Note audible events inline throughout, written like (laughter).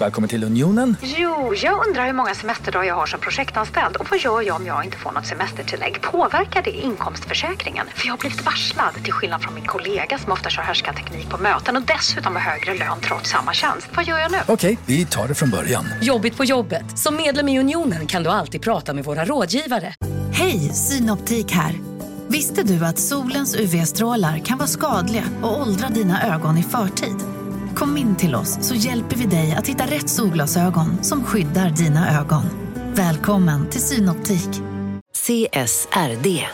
Välkommen till Unionen. Jo, jag undrar hur många semesterdagar jag har som projektanställd och vad gör jag om jag inte får något semestertillägg? Påverkar det inkomstförsäkringen? För jag har blivit varslad, till skillnad från min kollega som ofta kör teknik på möten och dessutom har högre lön trots samma tjänst. Vad gör jag nu? Okej, vi tar det från början. Jobbigt på jobbet. Som medlem i Unionen kan du alltid prata med våra rådgivare. Hej, Synoptik här. Visste du att solens UV-strålar kan vara skadliga och åldra dina ögon i förtid? Kom in till oss så hjälper vi dig att hitta rätt solglasögon som skyddar dina ögon. Välkommen till Synoptik. CSRD,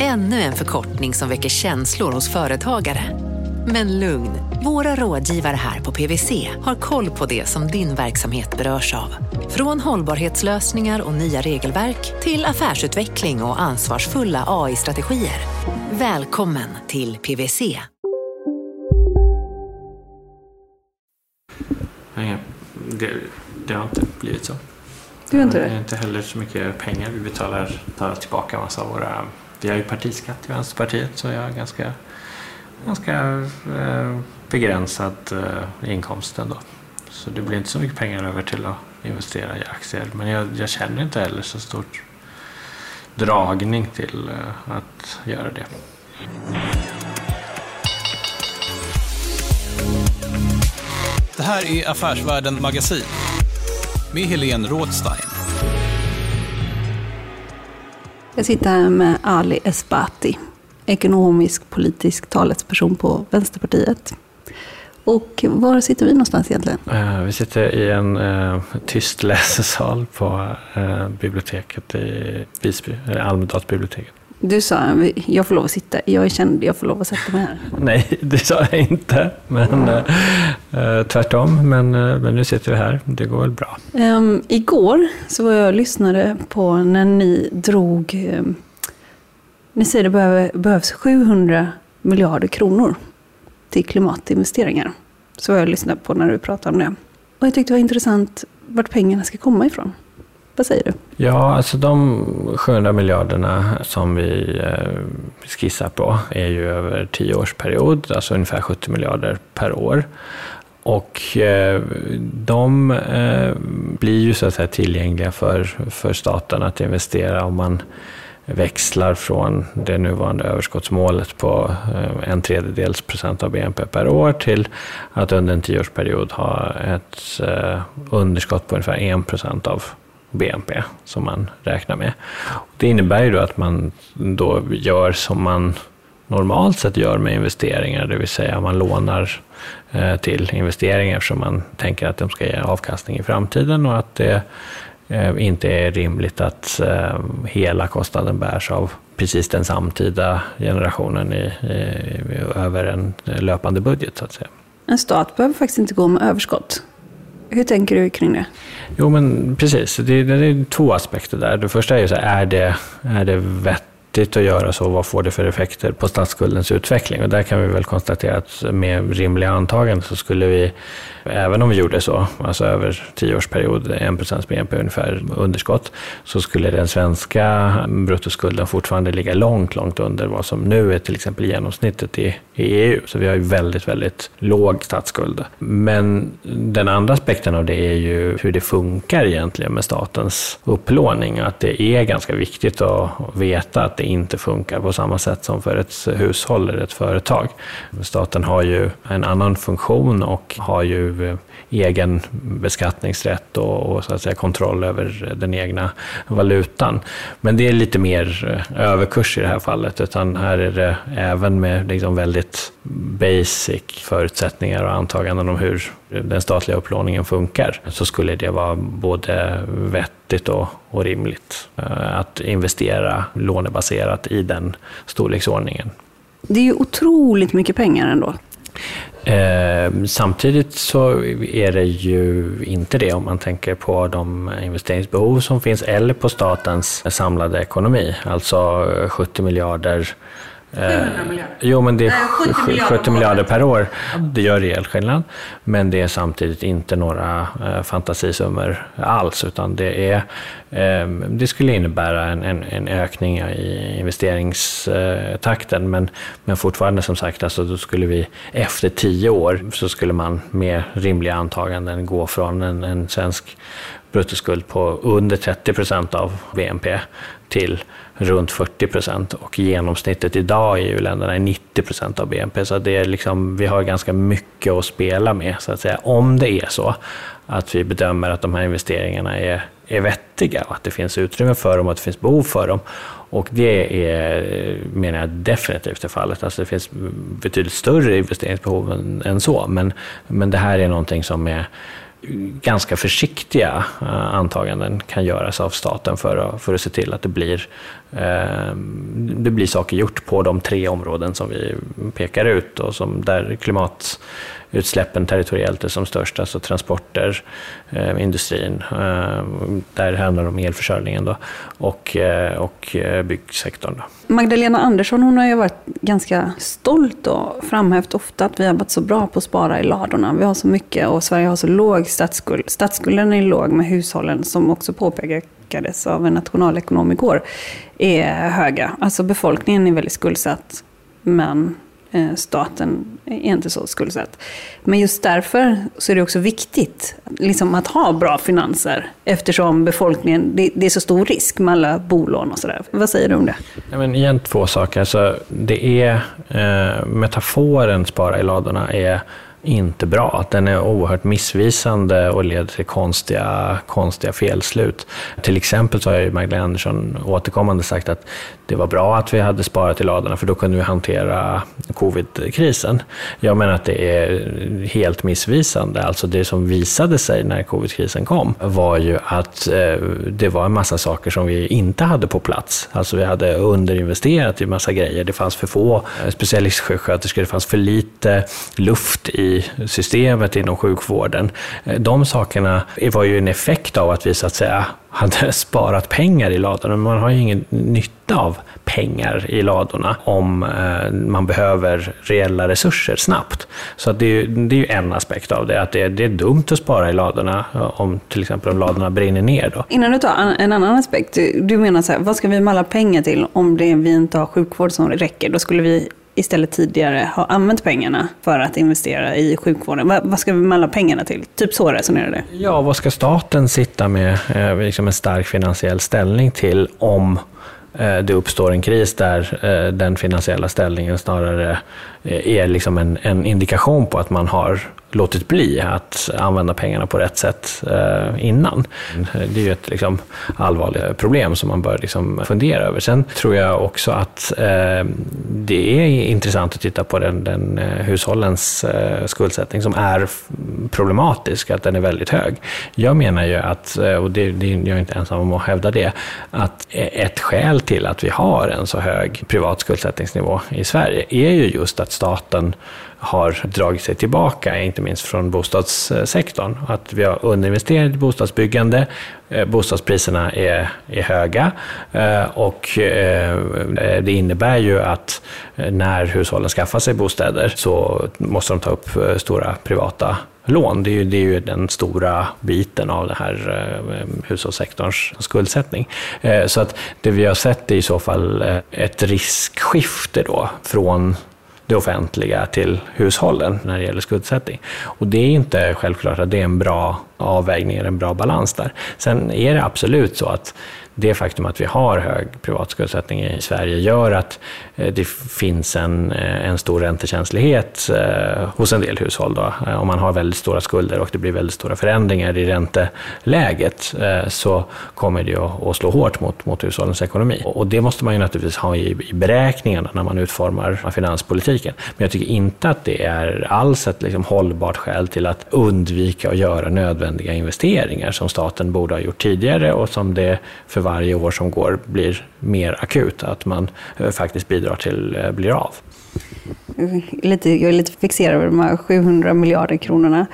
ännu en förkortning som väcker känslor hos företagare. Men lugn, våra rådgivare här på PWC har koll på det som din verksamhet berörs av. Från hållbarhetslösningar och nya regelverk till affärsutveckling och ansvarsfulla AI-strategier. Välkommen till PWC. Nej, det, det har inte blivit så. Du har inte det? det? är inte heller så mycket pengar. Vi betalar, tar tillbaka massa av våra... Vi har ju partiskatt i Vänsterpartiet så jag har ganska, ganska eh, begränsad eh, inkomst ändå. Så det blir inte så mycket pengar över till att investera i aktier. Men jag, jag känner inte heller så stor dragning till eh, att göra det. Det här är Affärsvärlden Magasin med Helene Rådstein. Jag sitter här med Ali Esbati, ekonomisk politisk talesperson på Vänsterpartiet. Och var sitter vi någonstans egentligen? Uh, vi sitter i en uh, tyst läsesal på uh, biblioteket i Visby, eller Almedalsbiblioteket. Du sa jag får lov att sitta, jag är känd, jag får lov att sätta mig här. Nej, (laughs) det sa jag inte. Men uh, tvärtom. Men, uh, men nu sitter vi här. Det går väl bra. Um, igår så var jag och lyssnade på när ni drog... Um, ni säger det behöver, behövs 700 miljarder kronor till klimatinvesteringar. Så var jag och lyssnade på när du pratade om det. Och jag tyckte det var intressant vart pengarna ska komma ifrån. Vad säger du? Ja, alltså de 700 miljarderna som vi eh, skissar på är ju över tio års period, alltså ungefär 70 miljarder per år. Och eh, de eh, blir ju så att säga tillgängliga för, för staten att investera om man växlar från det nuvarande överskottsmålet på en tredjedels procent av BNP per år till att under en tioårsperiod ha ett underskott på ungefär en procent av BNP som man räknar med. Det innebär ju då att man då gör som man normalt sett gör med investeringar, det vill säga man lånar eh, till investeringar eftersom man tänker att de ska ge avkastning i framtiden och att det eh, inte är rimligt att eh, hela kostnaden bärs av precis den samtida generationen i, i, över en löpande budget så att säga. En stat behöver faktiskt inte gå med överskott. Hur tänker du kring det? Jo, men precis. Det, det är två aspekter där. Det första är ju så här, är det, är det vettigt att göra så? Vad får det för effekter på statsskuldens utveckling? Och där kan vi väl konstatera att med rimliga antaganden så skulle vi, även om vi gjorde så, alltså över tioårsperiod, 1 procents BNP ungefär underskott, så skulle den svenska bruttoskulden fortfarande ligga långt, långt under vad som nu är till exempel genomsnittet i, i EU. Så vi har ju väldigt, väldigt låg statsskuld. Men den andra aspekten av det är ju hur det funkar egentligen med statens upplåning. Att det är ganska viktigt att veta att det inte funkar på samma sätt som för ett hushåll eller ett företag. Staten har ju en annan funktion och har ju eh, egen beskattningsrätt och, och, så att säga kontroll över den egna valutan. Men det är lite mer eh, överkurs i det här fallet, utan här är det även med liksom väldigt basic förutsättningar och antaganden om hur den statliga upplåningen funkar, så skulle det vara både vettigt och, och rimligt att investera lånebaserat i den storleksordningen. Det är ju otroligt mycket pengar ändå. Eh, samtidigt så är det ju inte det om man tänker på de investeringsbehov som finns eller på statens samlade ekonomi. Alltså 70 miljarder 700 miljarder. Jo, men det är Nej, 70 70 miljarder per år. Det gör rejäl skillnad. Men det är samtidigt inte några eh, fantasisummor alls, utan det, är, eh, det skulle innebära en, en, en ökning i investeringstakten. Men, men fortfarande som sagt, alltså, då skulle vi efter tio år så skulle man med rimliga antaganden gå från en, en svensk bruttoskuld på under 30 procent av BNP till runt 40 procent och genomsnittet idag i EU-länderna är 90 procent av BNP. Så det är liksom, vi har ganska mycket att spela med, så att säga. Om det är så att vi bedömer att de här investeringarna är, är vettiga och att det finns utrymme för dem och att det finns behov för dem. Och det är, menar jag, definitivt är fallet. Alltså det finns betydligt större investeringsbehov än, än så, men, men det här är någonting som är ganska försiktiga eh, antaganden kan göras av staten för att, för att se till att det blir, eh, det blir saker gjort på de tre områden som vi pekar ut och som där Utsläppen territoriellt är som störst, alltså transporter, eh, industrin, eh, där handlar det om elförsörjningen då, och, eh, och eh, byggsektorn. Då. Magdalena Andersson hon har ju varit ganska stolt och framhävt ofta att vi har varit så bra på att spara i ladorna. Vi har så mycket och Sverige har så låg statsskuld. Statsskulden är låg med hushållen, som också påpekades av en nationalekonom igår, är höga. Alltså befolkningen är väldigt skuldsatt, men Eh, staten är inte så skuldsatt. Men just därför så är det också viktigt liksom att ha bra finanser eftersom befolkningen, det, det är så stor risk med alla bolån och sådär. Vad säger du om det? Ja, men igen två saker. Alltså, det är, eh, metaforen spara i ladorna är inte bra. Den är oerhört missvisande och leder till konstiga, konstiga felslut. Till exempel så har ju Magdalena Andersson återkommande sagt att det var bra att vi hade sparat i ladorna för då kunde vi hantera covidkrisen. Jag menar att det är helt missvisande. Alltså det som visade sig när covidkrisen kom var ju att eh, det var en massa saker som vi inte hade på plats. Alltså vi hade underinvesterat i massa grejer. Det fanns för få eh, specialistsjuksköterskor, det fanns för lite luft i systemet inom sjukvården. Eh, de sakerna var ju en effekt av att vi så att säga hade (laughs) sparat pengar i ladorna. Man har ju ingen nytta av pengar i ladorna om eh, man behöver reella resurser snabbt. Så det, är, det är ju en aspekt av det, att det är, det är dumt att spara i ladorna eh, om till exempel om ladorna brinner ner. Då. Innan du tar en annan aspekt, du menar så här, vad ska vi med alla pengar till om det, vi inte har sjukvård som räcker? Då skulle vi istället tidigare har använt pengarna för att investera i sjukvården. Vad, vad ska vi med alla pengarna till? Typ så resonerar du? Ja, vad ska staten sitta med eh, liksom en stark finansiell ställning till om eh, det uppstår en kris där eh, den finansiella ställningen snarare eh, är liksom en, en indikation på att man har låtit bli att använda pengarna på rätt sätt eh, innan. Det är ju ett liksom, allvarligt problem som man bör liksom, fundera över. Sen tror jag också att eh, det är intressant att titta på den, den eh, hushållens eh, skuldsättning som är problematisk, att den är väldigt hög. Jag menar ju att, eh, och det, det, jag är inte ensam om att hävda det, att ett skäl till att vi har en så hög privat skuldsättningsnivå i Sverige är ju just att staten har dragit sig tillbaka, inte minst från bostadssektorn. Att vi har underinvesterat i bostadsbyggande, eh, bostadspriserna är, är höga eh, och eh, det innebär ju att när hushållen skaffar sig bostäder så måste de ta upp stora privata lån. Det är, ju, det är ju den stora biten av den här hushållssektorns skuldsättning. Så att det vi har sett är i så fall ett riskskifte då från det offentliga till hushållen när det gäller skuldsättning. Och det är inte självklart att det är en bra avvägning, eller en bra balans där. Sen är det absolut så att det faktum att vi har hög privat skuldsättning i Sverige gör att eh, det finns en, eh, en stor räntekänslighet eh, hos en del hushåll. Då. Om man har väldigt stora skulder och det blir väldigt stora förändringar i ränteläget så kommer det att slå hårt mot, mot hushållens ekonomi. Och det måste man ju naturligtvis ha i, i beräkningarna när man utformar finanspolitiken. Men jag tycker inte att det är alls ett liksom hållbart skäl till att undvika att göra nödvändiga investeringar som staten borde ha gjort tidigare och som det för varje år som går blir mer akut, att man eh, faktiskt bidrar till eh, blir av. Lite, jag är lite fixerad vid de här 700 miljarder kronorna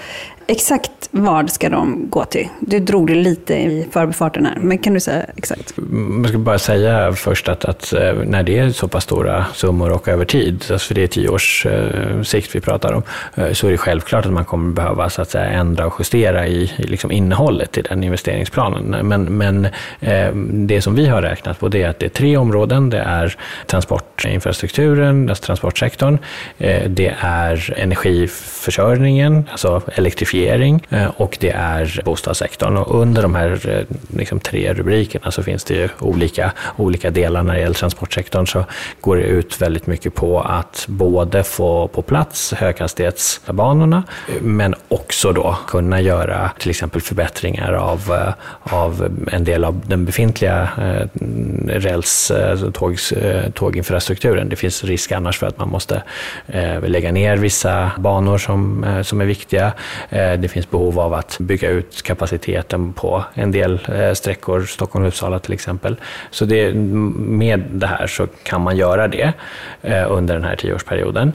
exakt vad ska de gå till? Du drog det lite i förbifarten här, men kan du säga exakt? Mm, man ska bara säga först att, att eh, när det är så pass stora summor och över tid, alltså för det är tio års eh, sikt vi pratar om, eh, så är det självklart att man kommer behöva så att säga, ändra och justera i, i liksom innehållet i den investeringsplanen. Men, men eh, det som vi har räknat på det är att det är tre områden. Det är transportinfrastrukturen, alltså transportsektorn, eh, det är energiförsörjningen, alltså elektrifiering Eh, och det är bostadssektorn. Och under de här eh, liksom, tre rubrikerna så finns det ju olika, olika delar. När det gäller transportsektorn så går det ut väldigt mycket på att både få på plats höghastighetsbanorna men också då kunna göra till exempel förbättringar av, eh, av en del av den befintliga eh, räls tågs, tåginfrastrukturen. Det finns risk annars för att man måste lägga ner vissa banor som, som är viktiga. Eh, det finns behov av att bygga ut kapaciteten på en del eh, sträckor, Stockholm-Uppsala till exempel. Så det, med det här så kan man göra det eh, under den här tioårsperioden.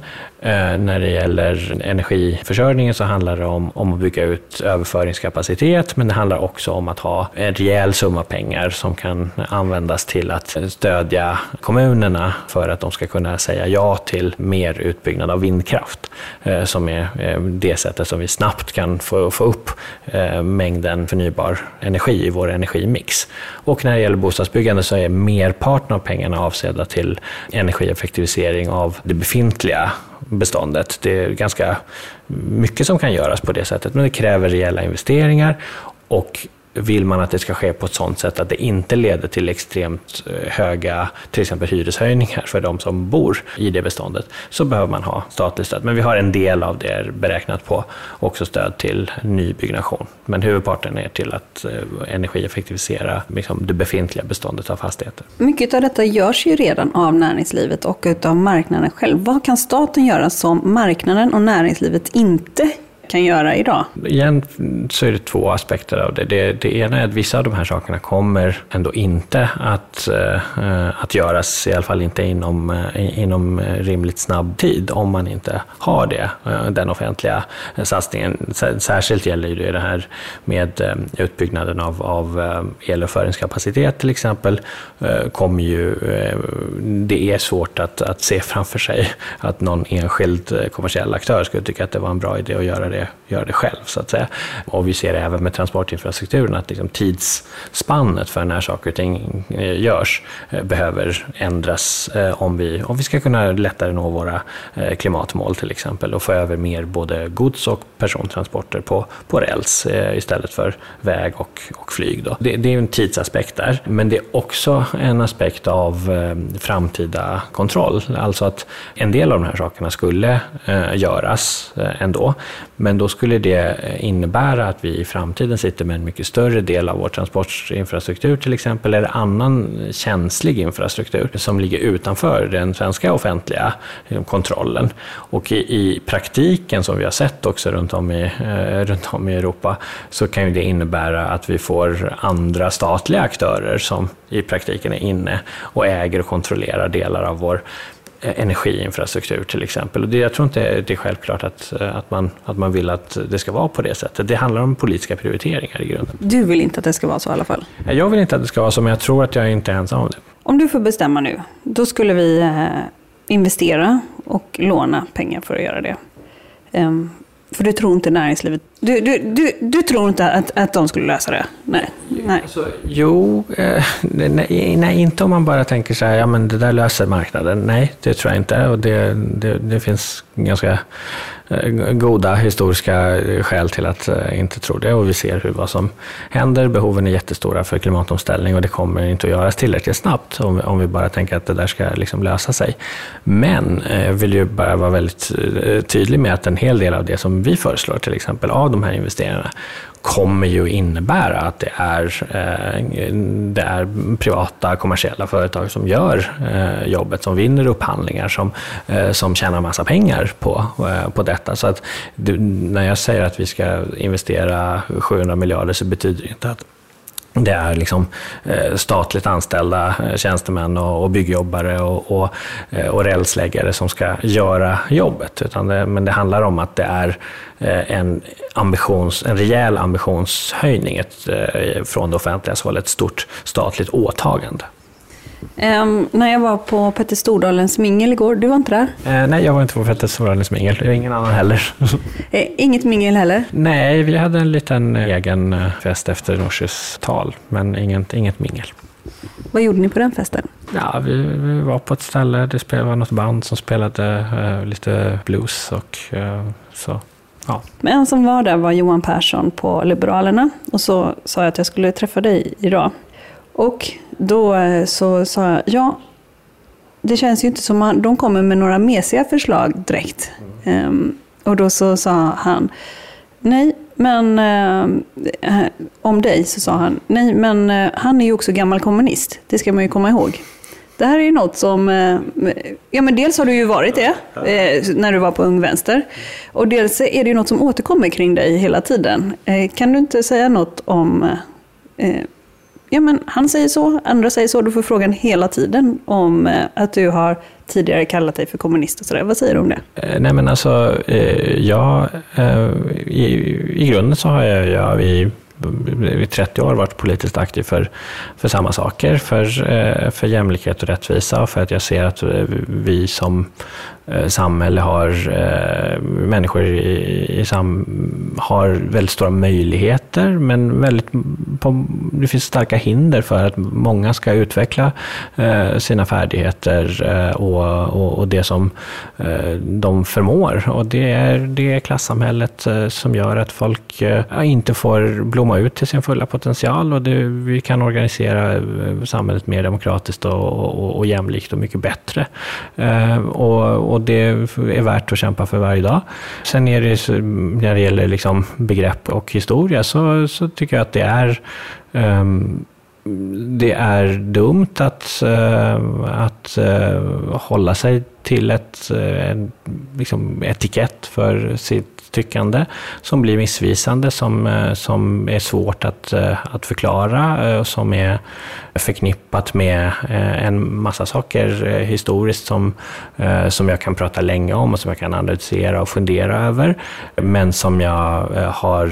När det gäller energiförsörjningen så handlar det om, om att bygga ut överföringskapacitet, men det handlar också om att ha en rejäl summa pengar som kan användas till att stödja kommunerna för att de ska kunna säga ja till mer utbyggnad av vindkraft, som är det sättet som vi snabbt kan få, få upp eh, mängden förnybar energi i vår energimix. Och när det gäller bostadsbyggande så är merparten av pengarna avsedda till energieffektivisering av det befintliga beståndet. Det är ganska mycket som kan göras på det sättet, men det kräver rejäla investeringar och vill man att det ska ske på ett sådant sätt att det inte leder till extremt eh, höga till exempel hyreshöjningar för de som bor i det beståndet, så behöver man ha statligt stöd. Men vi har en del av det beräknat på också stöd till nybyggnation. Men huvudparten är till att eh, energieffektivisera liksom, det befintliga beståndet av fastigheter. Mycket av detta görs ju redan av näringslivet och av marknaden själv. Vad kan staten göra som marknaden och näringslivet inte kan göra idag? Igen så är det två aspekter av det. det. Det, ena är att vissa av de här sakerna kommer ändå inte att, eh, att göras, i alla fall inte inom, eh, inom rimligt snabb tid, om man inte har det, eh, den offentliga satsningen. Särskilt gäller ju det här med utbyggnaden av, av elöverföringskapacitet till exempel, kommer ju, det är svårt att, att se framför sig att någon enskild kommersiell aktör skulle tycka att det var en bra idé att göra det, göra det själv. så att säga. Och vi ser även med transportinfrastrukturen att liksom tidsspannet för när saker och ting eh, görs eh, behöver ändras eh, om vi, om vi ska kunna lättare nå våra klimatmål till exempel och få över mer både gods och persontransporter på, på räls istället för väg och, och flyg. Då. Det, det är en tidsaspekt där, men det är också en aspekt av framtida kontroll. Alltså att en del av de här sakerna skulle göras ändå, men då skulle det eh, innebära att vi i framtiden sitter med en mycket större del av vår transportinfrastruktur till exempel, eller annan känslig infrastruktur som ligger utanför den svenska offentliga eh, kontrollen. Och i, i praktiken, som vi har sett också runt om, i, eh, runt om i Europa, så kan ju det innebära att vi får andra statliga aktörer som i praktiken är inne och äger och kontrollerar delar av vår energiinfrastruktur till exempel. Och det, jag tror inte det är självklart att, eh, att, man, att man vill att det ska vara på det sättet. Det handlar om politiska prioriteringar i grunden. Du vill inte att det ska vara så i alla fall? Jag vill inte att det ska vara så, men jag tror att jag inte är ensam om det. Om du får bestämma nu, då skulle vi eh, investera och låna pengar för att göra det. För du tror inte näringslivet... Du, du, du, du tror inte att, att de skulle lösa det? Nej. nej. Alltså, jo, eh, nej, nej, inte om man bara tänker så här, ja men det där löser marknaden. Nej, det tror jag inte. Och det, det, det finns ganska Eh, goda historiska eh, skäl till att eh, inte tro det och vi ser hur vad som händer. Behoven är jättestora för klimatomställning och det kommer inte att göras tillräckligt snabbt om, om vi bara tänker att det där ska liksom lösa sig. Men jag vill ju bara vara väldigt tydlig med att en hel del av det som vi föreslår, till exempel av de här investeringarna, kommer ju innebära att det är, eh, det är privata kommersiella företag som gör eh, jobbet, som vinner upphandlingar, som, eh, som tjänar massa pengar på, på detta. Så att när jag säger att vi ska investera 700 miljarder så betyder det inte att det är liksom eh, statligt anställda eh, tjänstemän och, byggjobbare och, och, eh, och rälsläggare som ska göra jobbet. Utan det, men det handlar om att det är en, ambitions, en rejäl ambitionshöjning ett, från det offentliga håll, ett stort statligt åtagande. Um, när jag var på Petter Stordalens mingel igår, du var inte där? Uh, nej, jag var inte på Petter Stordalens mingel. Ingen annan heller. uh, (laughs) inget mingel heller? Nej, vi hade en liten egen eh, fest efter Norses tal, men inget, inget mingel. Vad gjorde ni på den festen? Ja, vi, vi var på ett ställe, det var något band som spelade uh, lite blues och så. Ja. Men en som var där var Johan Persson på Liberalerna och så sa jag att jag skulle träffa dig idag. Och då eh, så sa jag, ja, det känns ju inte som att de kommer med några mesiga förslag direkt. Mm. Um, och då så sa han, nej, men uh, om dig så sa han, nej, men uh, han är ju också gammal kommunist. Det ska man ju komma ihåg. Det här är ju något som, ja men dels har du ju varit det när du var på Ung Vänster. Och dels är det ju något som återkommer kring dig hela tiden. kan du inte säga något om ja men han säger så, andra säger så. Du får frågan hela tiden om eh, att du har tidigare kallat dig för kommunist och sådär. Vad säger du om det? Eh, nej men alltså, eh, jag, i, i grunden så har jag, jag i i 30 år varit politiskt aktiv för, för samma saker, för, för jämlikhet och rättvisa och för att jag ser att vi som Eh, samhälle har eh, människor i, i sam, har väldigt stora möjligheter men väldigt, på, det finns starka hinder för att många ska utveckla eh, sina färdigheter eh, och, och, och, det som eh, de förmår. Och det är, det är klassamhället eh, som gör att folk eh, inte får blomma ut till sin fulla potential och det, vi kan organisera eh, samhället mer demokratiskt och, och, och jämlikt och mycket bättre. och och det är värt att kämpa för varje dag. Sen är det, när det gäller liksom begrepp och historia så, så tycker jag att det är um, det är dumt att, uh, att uh, hålla sig till ett, uh, en liksom etikett för sitt tyckande som blir missvisande, som, eh, som är svårt att, eh, att förklara eh, och som är förknippat med en massa saker historiskt som, som jag kan prata länge om och som jag kan analysera och fundera över, men som jag har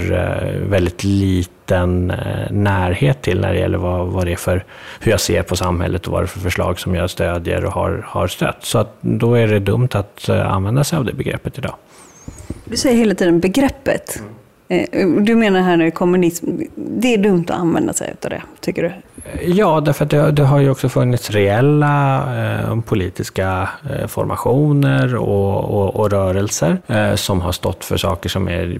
väldigt liten närhet till när det gäller vad, vad det är för, hur jag ser på samhället och vad det är för förslag som jag stödjer och har, har stött. Så att då är det dumt att använda sig av det begreppet idag. Du säger hela tiden begreppet. Mm. Du menar här nu kommunism, det är dumt att använda sig av det, tycker du? Eh, ja, därför att det, det har ju också funnits reella eh, politiska eh, formationer och, och, och rörelser eh, som har stått för saker som är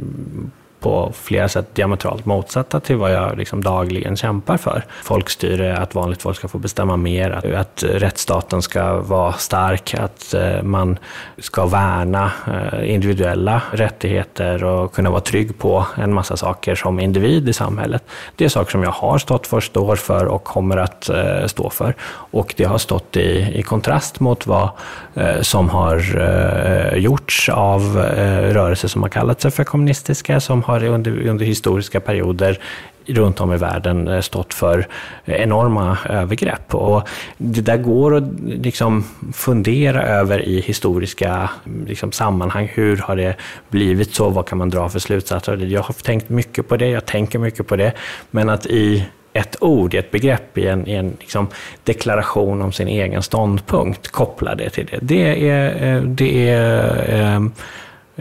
på flera sätt diametralt motsatta till vad jag liksom dagligen kämpar för. Folkstyre, att vanligt folk ska få bestämma mer, att, att rättsstaten ska vara stark, att eh, man ska värna eh, individuella rättigheter och kunna vara trygg på en massa saker som individ i samhället. Det är saker som jag har stått för, står för och kommer att eh, stå för. Och det har stått i, i kontrast mot vad eh, som har eh, gjorts av eh, rörelser som har kallat sig för kommunistiska, som har under, under historiska perioder runt om i världen eh, stått för enorma övergrepp. Och det där går att liksom fundera över i historiska liksom sammanhang. Hur har det blivit så? Vad kan man dra för slutsatser? Jag har tänkt mycket på det, jag tänker mycket på det. Men att i ett ord, i ett begrepp, i en, i en liksom deklaration om sin egen ståndpunkt, koppla det till det. Det är, eh, det är eh,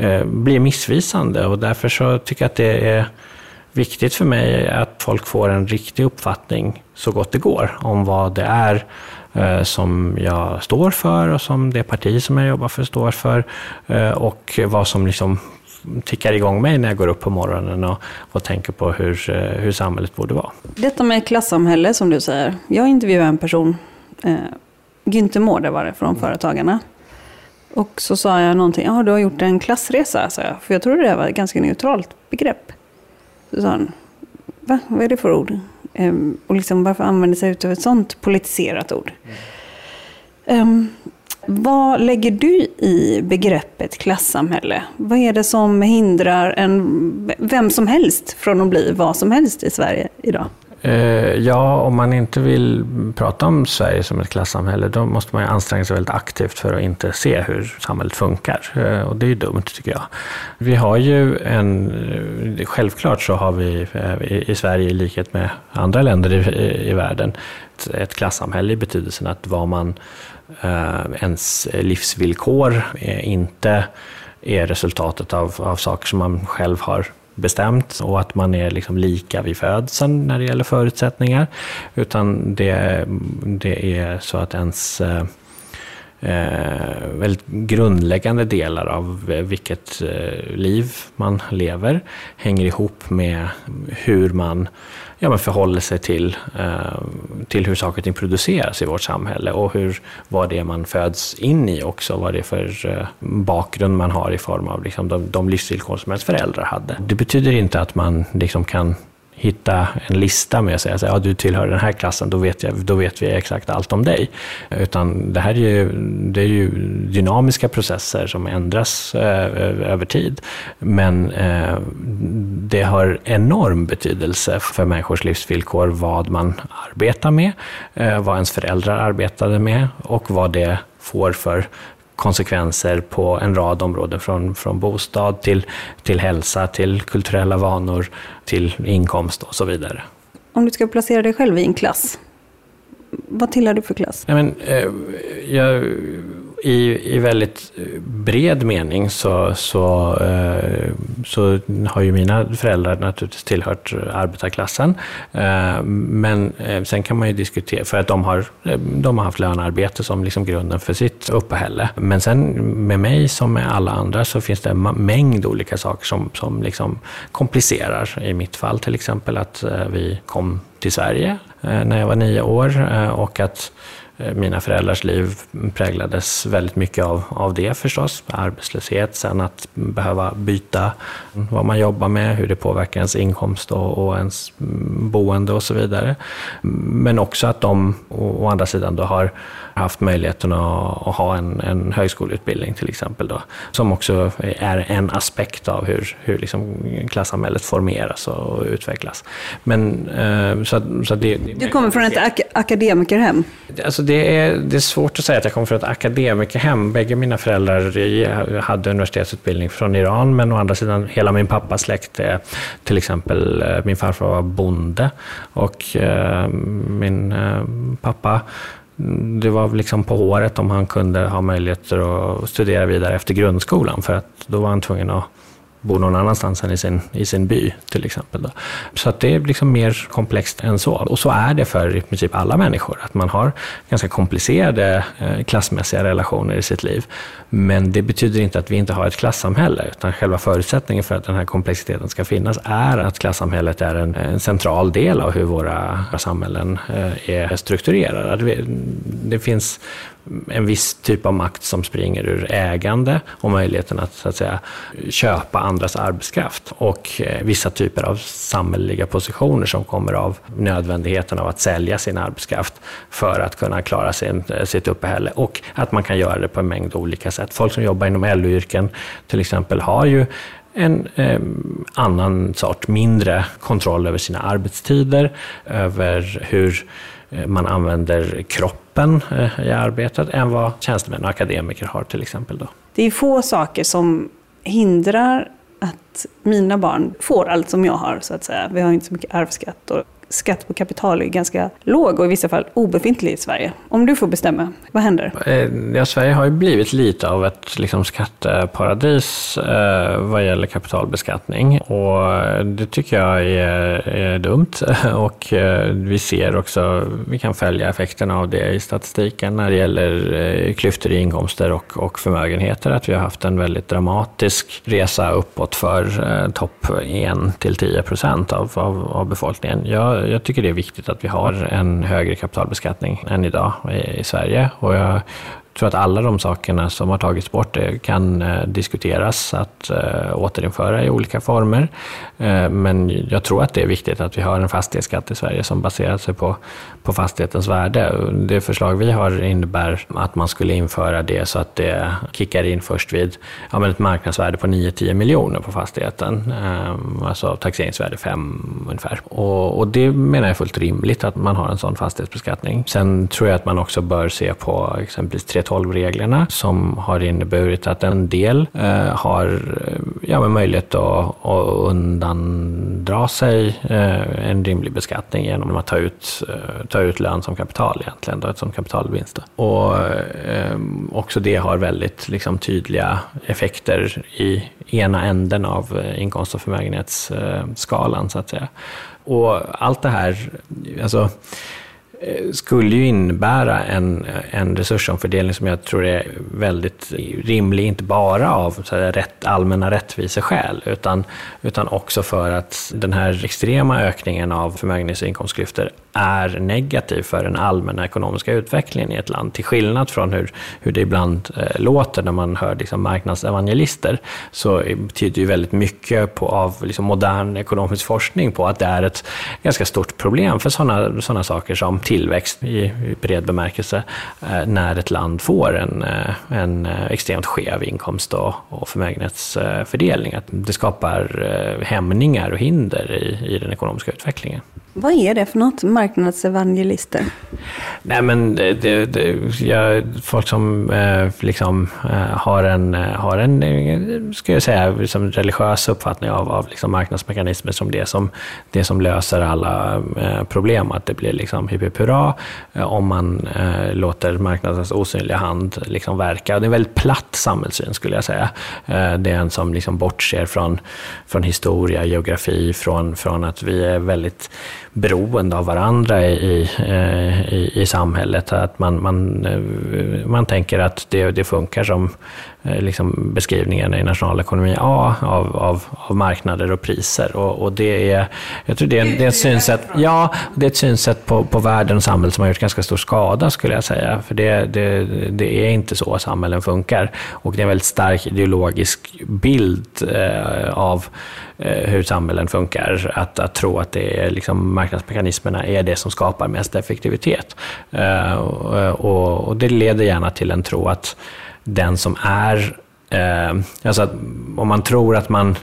Eh, blir missvisande och därför så tycker jag att det är viktigt för mig att folk får en riktig uppfattning så gott det går om vad det är eh, som jag står för och som det parti som jag jobbar för står för eh, och vad som liksom tickar igång mig när jag går upp på morgonen och, och tänker på hur, hur samhället borde vara. Detta med klassamhälle som du säger. Jag intervjuade en person, eh, Günther Mårder var det, från Företagarna. Och så sa jag någonting, ja du har gjort en klassresa, sa jag. För jag trodde det var ett ganska neutralt begrepp. Så sa han, va? Vad är det för ord? Ehm, och liksom, varför använder sig av ett sånt politiserat ord? Mm. Ehm, vad lägger du i begreppet klassamhälle? Vad är det som hindrar en, vem som helst från att bli vad som helst i Sverige idag? Eh, ja, om man inte vill prata om Sverige som ett klassamhälle, då måste man anstränga sig väldigt aktivt för att inte se hur samhället funkar. Eh, och det är ju dumt, tycker jag. Vi har ju en... Eh, självklart så har vi i Sverige, i likhet med andra länder i, i världen, ett klassamhälle i betydelsen att vad man ens livsvillkor inte är resultatet av, av saker som man själv har bestämt och att man är liksom lika vid födseln när det gäller förutsättningar. Utan det, det är så att ens eh, eh väldigt grundläggande delar av vilket eh, liv man lever hänger ihop med hur man ja, men förhåller sig till, eh, till hur saker och ting produceras i vårt samhälle och hur, vad det är man föds in i också, vad det är för eh, bakgrund man har i form av liksom, de, de livsvillkor som ens föräldrar hade. Det betyder inte att man liksom kan hitta en lista med att säga att ja, du tillhör den här klassen, då vet, jag, då vet vi exakt allt om dig. Utan det här är ju, det är ju dynamiska processer som ändras eh, över tid. Men eh, det har enorm betydelse för människors livsvillkor vad man arbetar med, eh, vad ens föräldrar arbetade med och vad det får för konsekvenser på en rad områden, från, från bostad till, till hälsa, till kulturella vanor, till inkomst och så vidare. Om du ska placera dig själv i en klass, vad tillhör du för klass? Ja, men, eh, jag i, i väldigt bred mening så, så, eh, så har ju mina föräldrar naturligtvis tillhört arbetarklassen. Eh, men eh, sen kan man ju diskutera, för att de har, de har haft lönearbete som liksom grunden för sitt uppehälle. Men sen med mig som med alla andra så finns det en mängd olika saker som, som liksom komplicerar. I mitt fall till exempel att vi kom till Sverige när jag var nio år och att Eh, mina föräldrars liv präglades väldigt mycket av, av det förstås. Arbetslöshet, sen att behöva byta vad man jobbar med, hur det påverkar ens inkomst och, och ens mm, boende och så vidare. Men också att de å, å andra sidan då har haft möjligheten att, att ha en, en högskoleutbildning till exempel. Då, som också är en aspekt av hur, hur liksom klassamhället formeras och utvecklas. Men, eh, så, så det, du kommer från ett ak akademikerhem? Alltså det, är, det är svårt att säga att jag kommer från ett akademikerhem. Bägge mina föräldrar hade universitetsutbildning från Iran, men å andra sidan hela min pappas släkt är till exempel, eh, min farfar var bonde och eh, min pappa det var liksom på håret om han kunde ha möjligheter att studera vidare efter grundskolan, för att då var han tvungen att bor någon annanstans än i sin, i sin by till exempel. Då. Så att det är liksom mer komplext än så. Och så är det för i princip alla människor, att man har ganska komplicerade eh, klassmässiga relationer i sitt liv. Men det betyder inte att vi inte har ett klassamhälle, utan själva förutsättningen för att den här komplexiteten ska finnas är att klassamhället är en, en central del av hur våra samhällen eh, är strukturerade. Det finns en viss typ av makt som springer ur ägande och möjligheten att, så att säga, köpa andras arbetskraft och eh, vissa typer av samhälleliga positioner som kommer av nödvändigheten av att sälja sin arbetskraft för att kunna klara sin, eh, sitt uppehälle och att man kan göra det på en mängd olika sätt. Folk som jobbar inom LO-yrken till exempel har ju en eh, annan sort, mindre kontroll över sina arbetstider, över hur Eh, man använder kroppen eh, i arbetet än vad tjänstemän och akademiker har till exempel. Då. Det är få saker som hindrar att mina barn får allt som jag har, så att säga. Vi har inte så mycket arvsskatt och skatt på kapital är ganska låg och i vissa fall obefintlig i Sverige. Om du får bestämma, vad händer? Eh, ja, Sverige har ju blivit lite av ett liksom, skatteparadis eh, vad gäller kapitalbeskattning och det tycker jag är, är dumt (laughs) och eh, vi ser också, vi kan följa effekterna av det i statistiken när det gäller eh, klyftor i inkomster och, och förmögenheter, att vi har haft en väldigt dramatisk resa uppåt för eh, topp 1 till 10 procent av, av, av befolkningen. Jag jag, tycker det är viktigt att vi har en högre kapitalbeskattning än idag i, i Sverige. Och jag tror att alla de sakerna som har tagits bort eh, kan eh, diskuteras att eh, återinföra i olika former. Men jag tror att det är viktigt att vi har en fastighetsskatt i Sverige som baserar sig på, på fastighetens värde. Det förslag vi har innebär att man skulle införa det så att det kickar in först vid ja, men ett marknadsvärde på 9-10 miljoner på fastigheten. Alltså taxeringsvärde 5 ungefär. Och, och det menar jag är fullt rimligt att man har en sån fastighetsbeskattning. Sen tror jag att man också bör se på exempelvis 3.12-reglerna som har inneburit att en del eh, har eh, ja, möjlighet att, att undandra sig eh, en rimlig beskattning genom att ta ut, eh, ta ut lön som kapital egentligen, då, som kapitalvinst. Och eh, också det har väldigt liksom, tydliga effekter i ena änden av eh, inkomst och förmögenhetsskalan så att säga. Och allt det här, alltså, Eh, skulle ju innebära en, en resursomfördelning som jag tror är väldigt rimlig, inte bara av så här, rätt, allmänna rättviseskäl, utan, utan också för att den här extrema ökningen av förmögenhets och inkomstklyftor är negativ för den allmänna ekonomiska utvecklingen i ett land. Till skillnad från hur, hur det ibland eh, låter när man hör liksom, marknadsevangelister, så betyder ju väldigt mycket på, av liksom, modern ekonomisk forskning på att det är ett ganska stort problem för sådana såna saker som tillväxt i, i bred bemärkelse, eh, när ett land får en, eh, en extremt skev inkomst och, och förmögenhetsfördelning. Att det skapar eh, hämningar och hinder i, i den ekonomiska utvecklingen. Vad är det för något, marknadsevangelister? Nej men det, det, det folk som eh, liksom eh, har en, eh, har en eh, ska jag säga, liksom religiös uppfattning av, av liksom marknadsmekanismer som det som, det som löser alla eh, problem. Att det blir liksom hipp hipp hurra eh, om man eh, låter marknadens osynliga hand liksom verka. Det är en väldigt platt samhällssyn skulle jag säga. det är en som liksom bortser från, från historia, geografi, från, från att vi är väldigt beroende av varandra i, eh, i, i samhället. Att man, man, eh, man tänker att det, det funkar som liksom beskrivningen i nationalekonomi A av, av, av marknader och priser. Och, och, det är, jag tror det är, det är ett synsätt, ja, det är ett synsätt på, på världen och samhället som har gjort ganska stor skada skulle jag säga. För det, det, det är inte så samhällen funkar. Och det är en väldigt stark ideologisk bild eh, av Eh, hur samhällen funkar. Att, att tro att det är liksom, marknadsmekanismerna är det som skapar mest effektivitet. Uh, och, och, det leder gärna till en tro att den som är, Eh, alltså att om man tror att man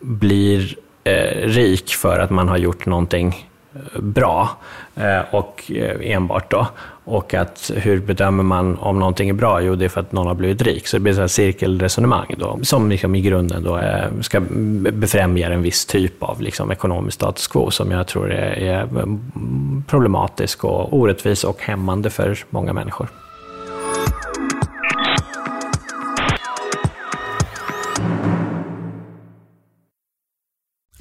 blir eh, rik för att man har gjort någonting eh, bra eh, och eh, enbart då, och att hur bedömer man om någonting är bra? Jo, det är för att någon har blivit rik. Så det blir ett cirkelresonemang då, som liksom i grunden då är, ska befrämja en viss typ av liksom ekonomisk status quo som jag tror är, är mm, problematisk och orättvis och hämmande för många människor.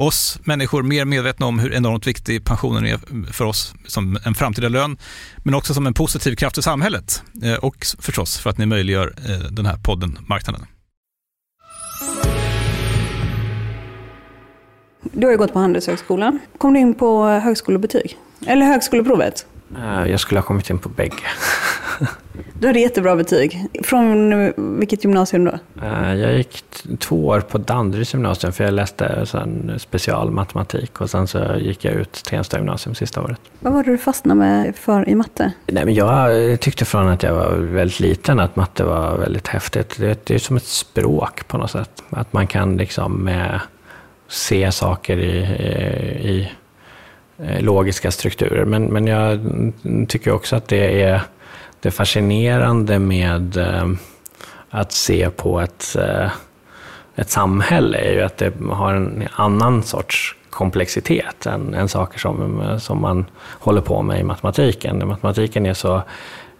oss människor mer medvetna om hur enormt viktig pensionen är för oss som en framtida lön, men också som en positiv kraft i samhället eh, och förstås för att ni möjliggör eh, den här podden Marknaden. Du har ju gått på Handelshögskolan. Kom du in på högskolebetyg? Eller högskoleprovet? Eh, jag skulle ha kommit in på bägge. (laughs) Du hade jättebra betyg. Från vilket gymnasium då? Eh, jag gick två år på Danderyds gymnasium för jag läste specialmatematik och sen så gick jag ut Tensta gymnasium sista året. Vad var det du fastnade med för i matte? Nej, men jag tyckte från att jag var väldigt liten att matte var väldigt häftigt. Det, det är som ett språk på något sätt. Att man kan liksom med se saker i, i, i logiska strukturer. Men, men jag tycker också att det är, det fascinerande med eh, att se på ett, eh, ett samhälle, är ju att det har en annan sorts komplexitet än, än saker som, som man håller på med i matematiken. Matematiken är så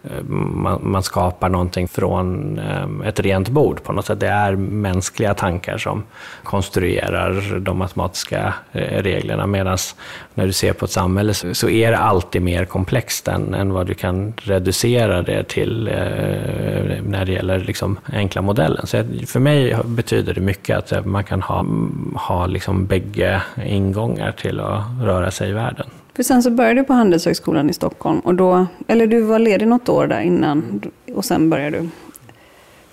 Eh, man, man, skapar någonting från eh, ett rent bord på något sätt. Det är mänskliga tankar som konstruerar de matematiska eh, reglerna. Medan när du ser på ett samhälle så är det alltid mer komplext än, än vad du kan reducera det till när det gäller liksom enkla modellen. Så för mig betyder det mycket att man kan ha, ha liksom bägge ingångar till att röra sig i världen. För sen så började du på Handelshögskolan i Stockholm. Och då, eller du var ledig något år där innan och sen började du.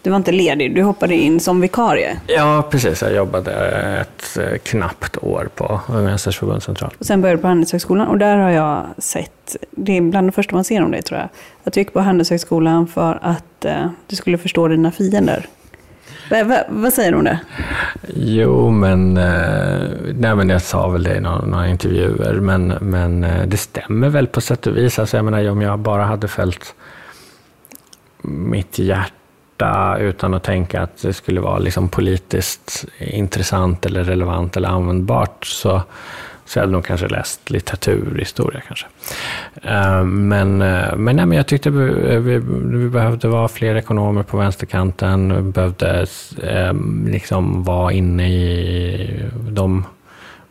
Du var inte ledig, du hoppade in som vikarie. Ja, precis. Jag jobbade ett eh, knappt år på Unga förbundscentral. Och sen började du på Handelshögskolan och där har jag sett, det är bland det första man ser om dig tror jag, att du gick på Handelshögskolan för att eh, du skulle förstå dina fiender. Va, vad säger du om det? Jo, men, eh, nej, men jag sa väl det i några, några intervjuer, men, men eh, det stämmer väl på sätt och vis. Alltså, jag menar, om jag bara hade följt mitt hjärta utan att tänka att det skulle vara liksom politiskt intressant eller relevant eller användbart så så jag hade nog kanske läst litteraturhistoria kanske. Eh, men, eh, men, nej, men jag tyckte vi, eh, vi, vi behövde vara fler ekonomer på vänsterkanten. Vi behövde liksom vara inne i de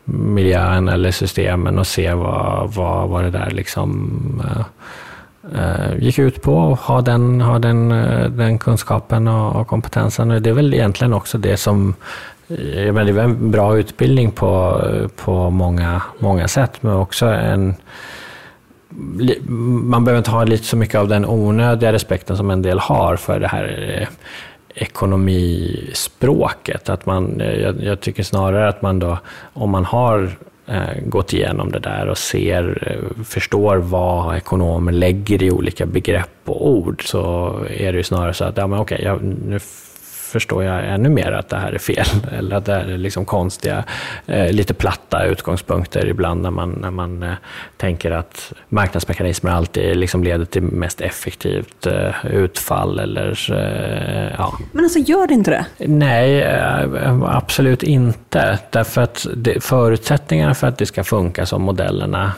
miljön eller systemen och se vad, vad, vad det där liksom gick ut på och ha den, ha den, den kunskapen och, och kompetensen. Och det är väl egentligen också det som jag menar, det är en bra utbildning på, på många, många sätt, men också en man behöver inte ha lite så mycket av den onödiga respekten som en del har för det här eh, ekonomispråket. Att man, eh, jag, jag tycker snarare att man då, om man har eh, gått igenom det där och ser, förstår vad ekonomer lägger i olika begrepp och ord, så är det ju snarare så att, ja men okej, jag, nu förstår jag ännu mer att det här är fel. (laughs) Eller att det här är liksom konstiga, eh, lite platta utgångspunkter ibland när man, när man eh, tänker att marknadsmekanismer alltid liksom leder till mest effektivt eh, utfall. Eller, ja. Men alltså gör det inte det? Nej, absolut inte. Därför att det, förutsättningarna för att det ska funka som modellerna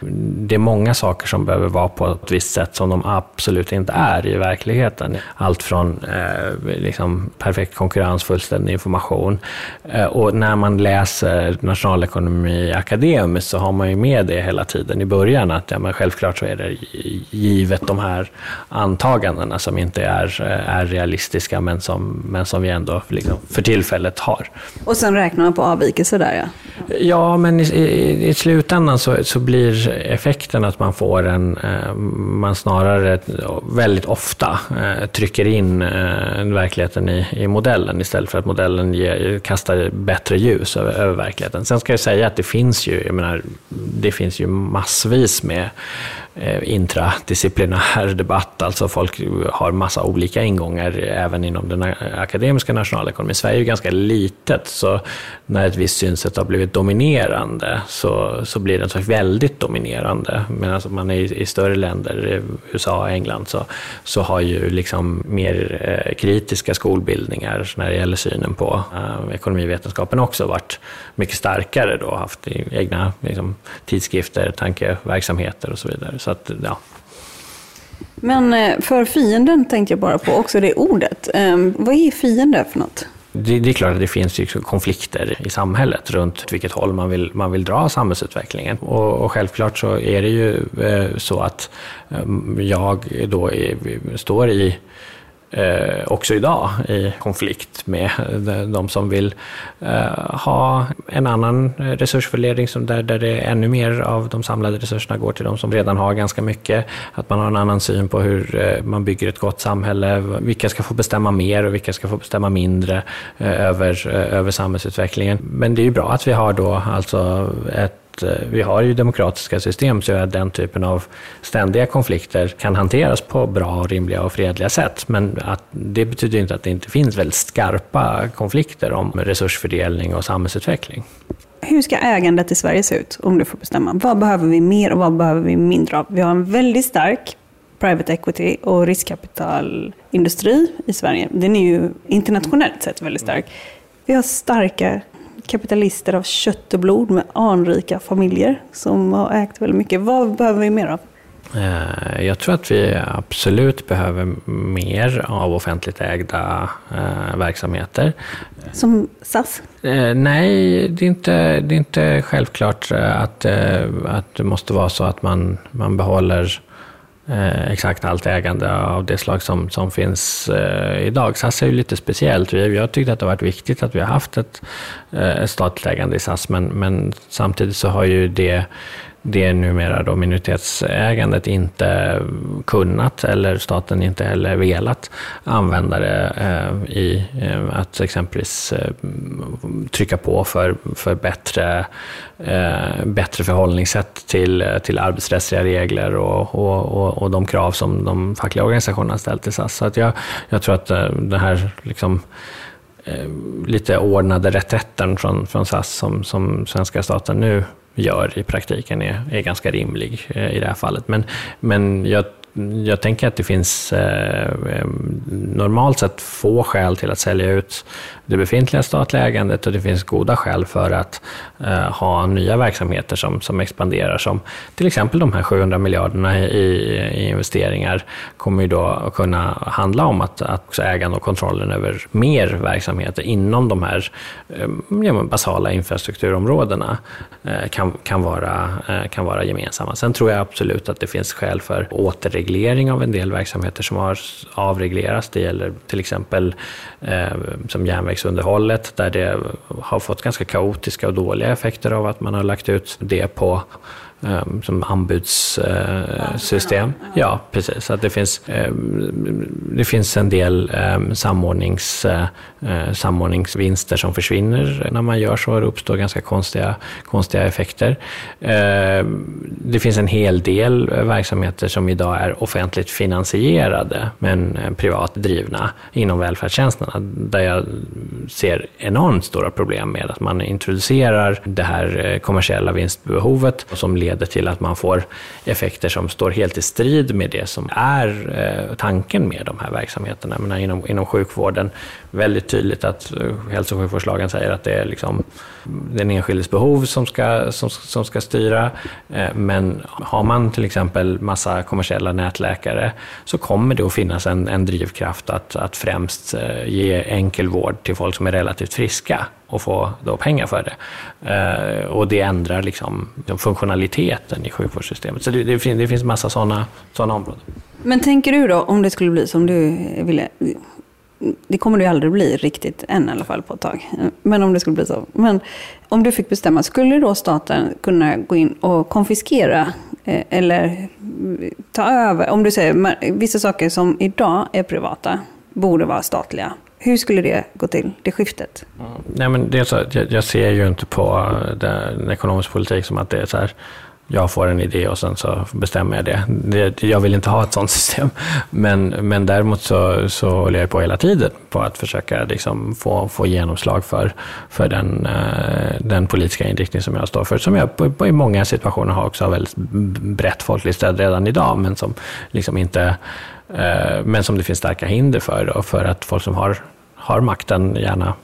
det är många saker som behöver vara på ett visst sätt som de absolut inte är i verkligheten. Allt från eh, liksom perfekt konkurrens, fullständig information. Eh, och när man läser nationalekonomi akademiskt så har man ju med det hela tiden i början. Att ja, men självklart så är det givet de här antagandena som inte är, eh, är realistiska men som, men som vi ändå liksom för tillfället har. Och sen räknar man på avvikelser där ja? Ja, men i, i, i slutändan så, så blir effekten att man får en, eh, man snarare väldigt ofta eh, trycker in eh, verkligheten i, i modellen istället för att modellen ger, kastar bättre ljus över, över verkligheten. Sen ska jag säga att det finns ju, jag menar, det finns ju massvis med Eh, intradisciplinär debatt, alltså folk har massa olika ingångar även inom den akademiska nationalekonomin. Sverige är ju ganska litet, så när ett visst synsätt har blivit dominerande så, så blir det så väldigt dominerande. Medan alltså, man är i, i större länder, USA, och England, så, så har ju liksom mer eh, kritiska skolbildningar när det gäller synen på eh, ekonomivetenskapen också varit mycket starkare då, haft egna liksom, tidskrifter, tankeverksamheter och så vidare. Så att, ja, men eh, för fienden tänkte jag bara på också det ordet. Ehm, vad är fiende för något? Det, det, är klart att det finns ju konflikter i samhället runt vilket håll man vill, man vill dra samhällsutvecklingen. Och, och självklart så är det ju eh, så att eh, jag då är, står i eh, också idag i konflikt med eh, de som vill eh, ha en annan resursfördelning som där, där det ännu mer av de samlade resurserna går till de som redan har ganska mycket. Att man har en annan syn på hur eh, man bygger ett gott samhälle. Vilka ska få bestämma mer och vilka ska få bestämma mindre eh, över, eh, över samhällsutvecklingen. Men det är ju bra att vi har då alltså ett Eh, vi har ju demokratiska system så att den typen av ständiga konflikter kan hanteras på bra, rimliga och fredliga sätt. Men att, det betyder inte att det inte finns väldigt skarpa konflikter om resursfördelning och samhällsutveckling. Hur ska ägandet i Sverige se ut om du får bestämma? Vad behöver vi mer och vad behöver vi mindre av? Vi har en väldigt stark private equity och riskkapitalindustri i Sverige. Den är ju internationellt sett väldigt stark. Vi har starka kapitalister av kött och blod med anrika familjer som har ägt väldigt mycket. Vad behöver vi mer av? Eh, jag tror att vi absolut behöver mer av offentligt ägda eh, verksamheter. Som SAS? Eh, nej, det är inte, det är inte självklart att, att det måste vara så att man, man behåller eh, exakt allt ägande av det slag som, som finns eh, idag. SAS är ju lite speciellt. Vi, jag tyckte att det har varit viktigt att vi har haft ett, eh, ett statligt ägande i SAS, men, men samtidigt så har ju det det numera då minoritetsägandet inte kunnat eller staten inte heller velat använda det eh, i eh, att exempelvis eh, trycka på för, för bättre, eh, bättre förhållningssätt till, eh, till arbetsrättsliga regler och, och, och, och de krav som de fackliga organisationerna ställt till SAS. Så att jag, jag tror att eh, det här liksom, lite ordnade reträtten från, från SAS som, som svenska staten nu gör i praktiken är, är ganska rimlig eh, i det här fallet. Men, men jag jag tänker att det finns eh, eh normalt sett få skäl till att sälja ut det befintliga statliga ägandet och det finns goda skäl för att eh, ha nya verksamheter som, som expanderar. Som till exempel de här 700 miljarderna i, i investeringar kommer ju då att kunna handla om att, att också ägande och kontrollen över mer verksamheter inom de här eh, basala infrastrukturområdena eh, kan, kan, vara, eh, kan vara gemensamma. Sen tror jag absolut att det finns skäl för återreglering av en del verksamheter som har avreglerats. Det gäller till exempel eh, som järnvägsunderhållet där det har fått ganska kaotiska och dåliga effekter av att man har lagt ut det på um, som anbudssystem. Ja, precis. Att det, finns, um, det finns en del um, samordnings, uh, Eh, samordningsvinster som försvinner när man gör så. Det uppstår ganska konstiga, konstiga effekter. Eh, det finns en hel del verksamheter som idag är offentligt finansierade men eh, privat drivna inom välfärdstjänsterna där jag ser enormt stora problem med att man introducerar det här kommersiella vinstbehovet som leder till att man får effekter som står helt i strid med det som är tanken med de här verksamheterna. Men inom, inom sjukvården väldigt tydligt att hälso och sjukvårdslagen säger att det är liksom den enskildes behov som ska, som, som ska styra. Eh, men har man till exempel massa kommersiella nätläkare så kommer det att finnas en, en drivkraft att, att främst eh, ge enkel vård till folk som är relativt friska och få då pengar för det. Eh, och det ändrar liksom funktionaliteten i sjukvårdssystemet. Så det, det, finns, det finns massa sådana såna områden. Men tänker du då, om det skulle bli som du ville, det kommer det ju aldrig bli riktigt än i alla fall på ett tag. Men om det skulle bli så. Men om du fick bestämma, skulle då staten kunna gå in och konfiskera eh, eller ta över? Om du säger vissa saker som idag är privata borde vara statliga. Hur skulle det gå till, det skiftet? Mm. Nej, men det är så, jag, jag ser ju inte på eh, den ekonomiska politik som att det är så här jag får en idé och sen så bestämmer jag det. det jag vill inte ha ett sånt system. (laughs) Men, men däremot så, så håller jag på hela tiden på att försöka liksom få, få genomslag för, för den, eh, den politiska inriktning som jag står för. Som jag på, på, i många situationer har också väldigt brett folkligt stöd redan idag, men som liksom inte eh, men som det finns starka hinder för, då, för att folk som har har makten gärna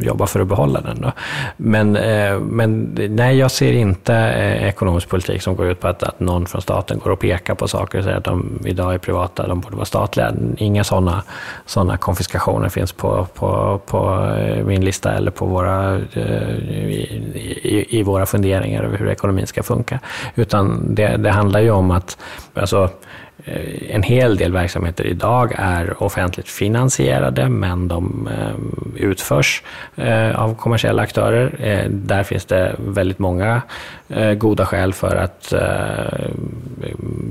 jobba för att behålla den. Då. Men, eh, men nej, jag ser inte eh, ekonomisk politik som går ut på att, att någon från staten går och pekar på saker och säger att de idag är privata, de borde vara statliga. Inga sådana såna konfiskationer finns på, på, på eh, min lista eller på våra, eh, i, i, i våra funderingar över hur ekonomin ska funka. Utan det, det handlar ju om att alltså, en hel del verksamheter idag är offentligt finansierade, men de eh, utförs eh, av kommersiella aktörer. Där finns det väldigt många goda skäl för att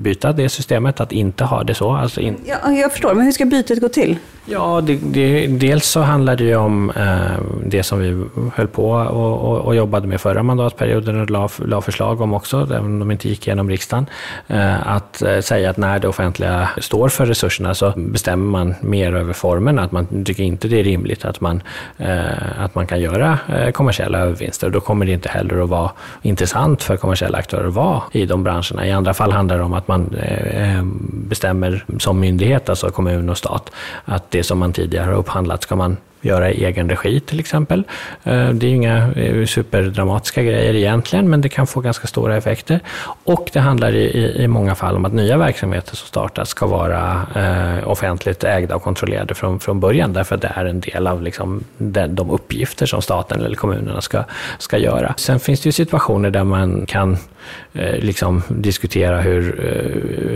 byta det systemet, att inte ha det så. Alltså in... ja, jag förstår, men hur ska bytet gå till? Ja, det, det, dels så handlar det ju om eh, det som vi höll på och, och, och, jobbade med förra mandatperioden och la, la förslag om också, även om de inte gick igenom riksdagen. Eh, att eh, säga att när det offentliga står för resurserna så bestämmer man mer över formen, att man tycker inte det är rimligt att man, eh, att man kan göra eh, kommersiella övervinster. Och då kommer det inte heller att vara intressant för kommersiella aktörer att vara i de branscherna. I andra fall handlar det om att man eh, bestämmer som myndighet, alltså kommun och stat, att det som man tidigare har upphandlat ska man göra i egen regi till exempel. Eh, det är inga eh, superdramatiska grejer egentligen, men det kan få ganska stora effekter. Och det handlar i, i många fall om att nya verksamheter som startas ska vara eh, offentligt ägda och kontrollerade från, från början, därför att det är en del av liksom de, de uppgifter som staten eller kommunerna ska, ska göra. Sen finns det ju situationer där man kan liksom diskutera hur,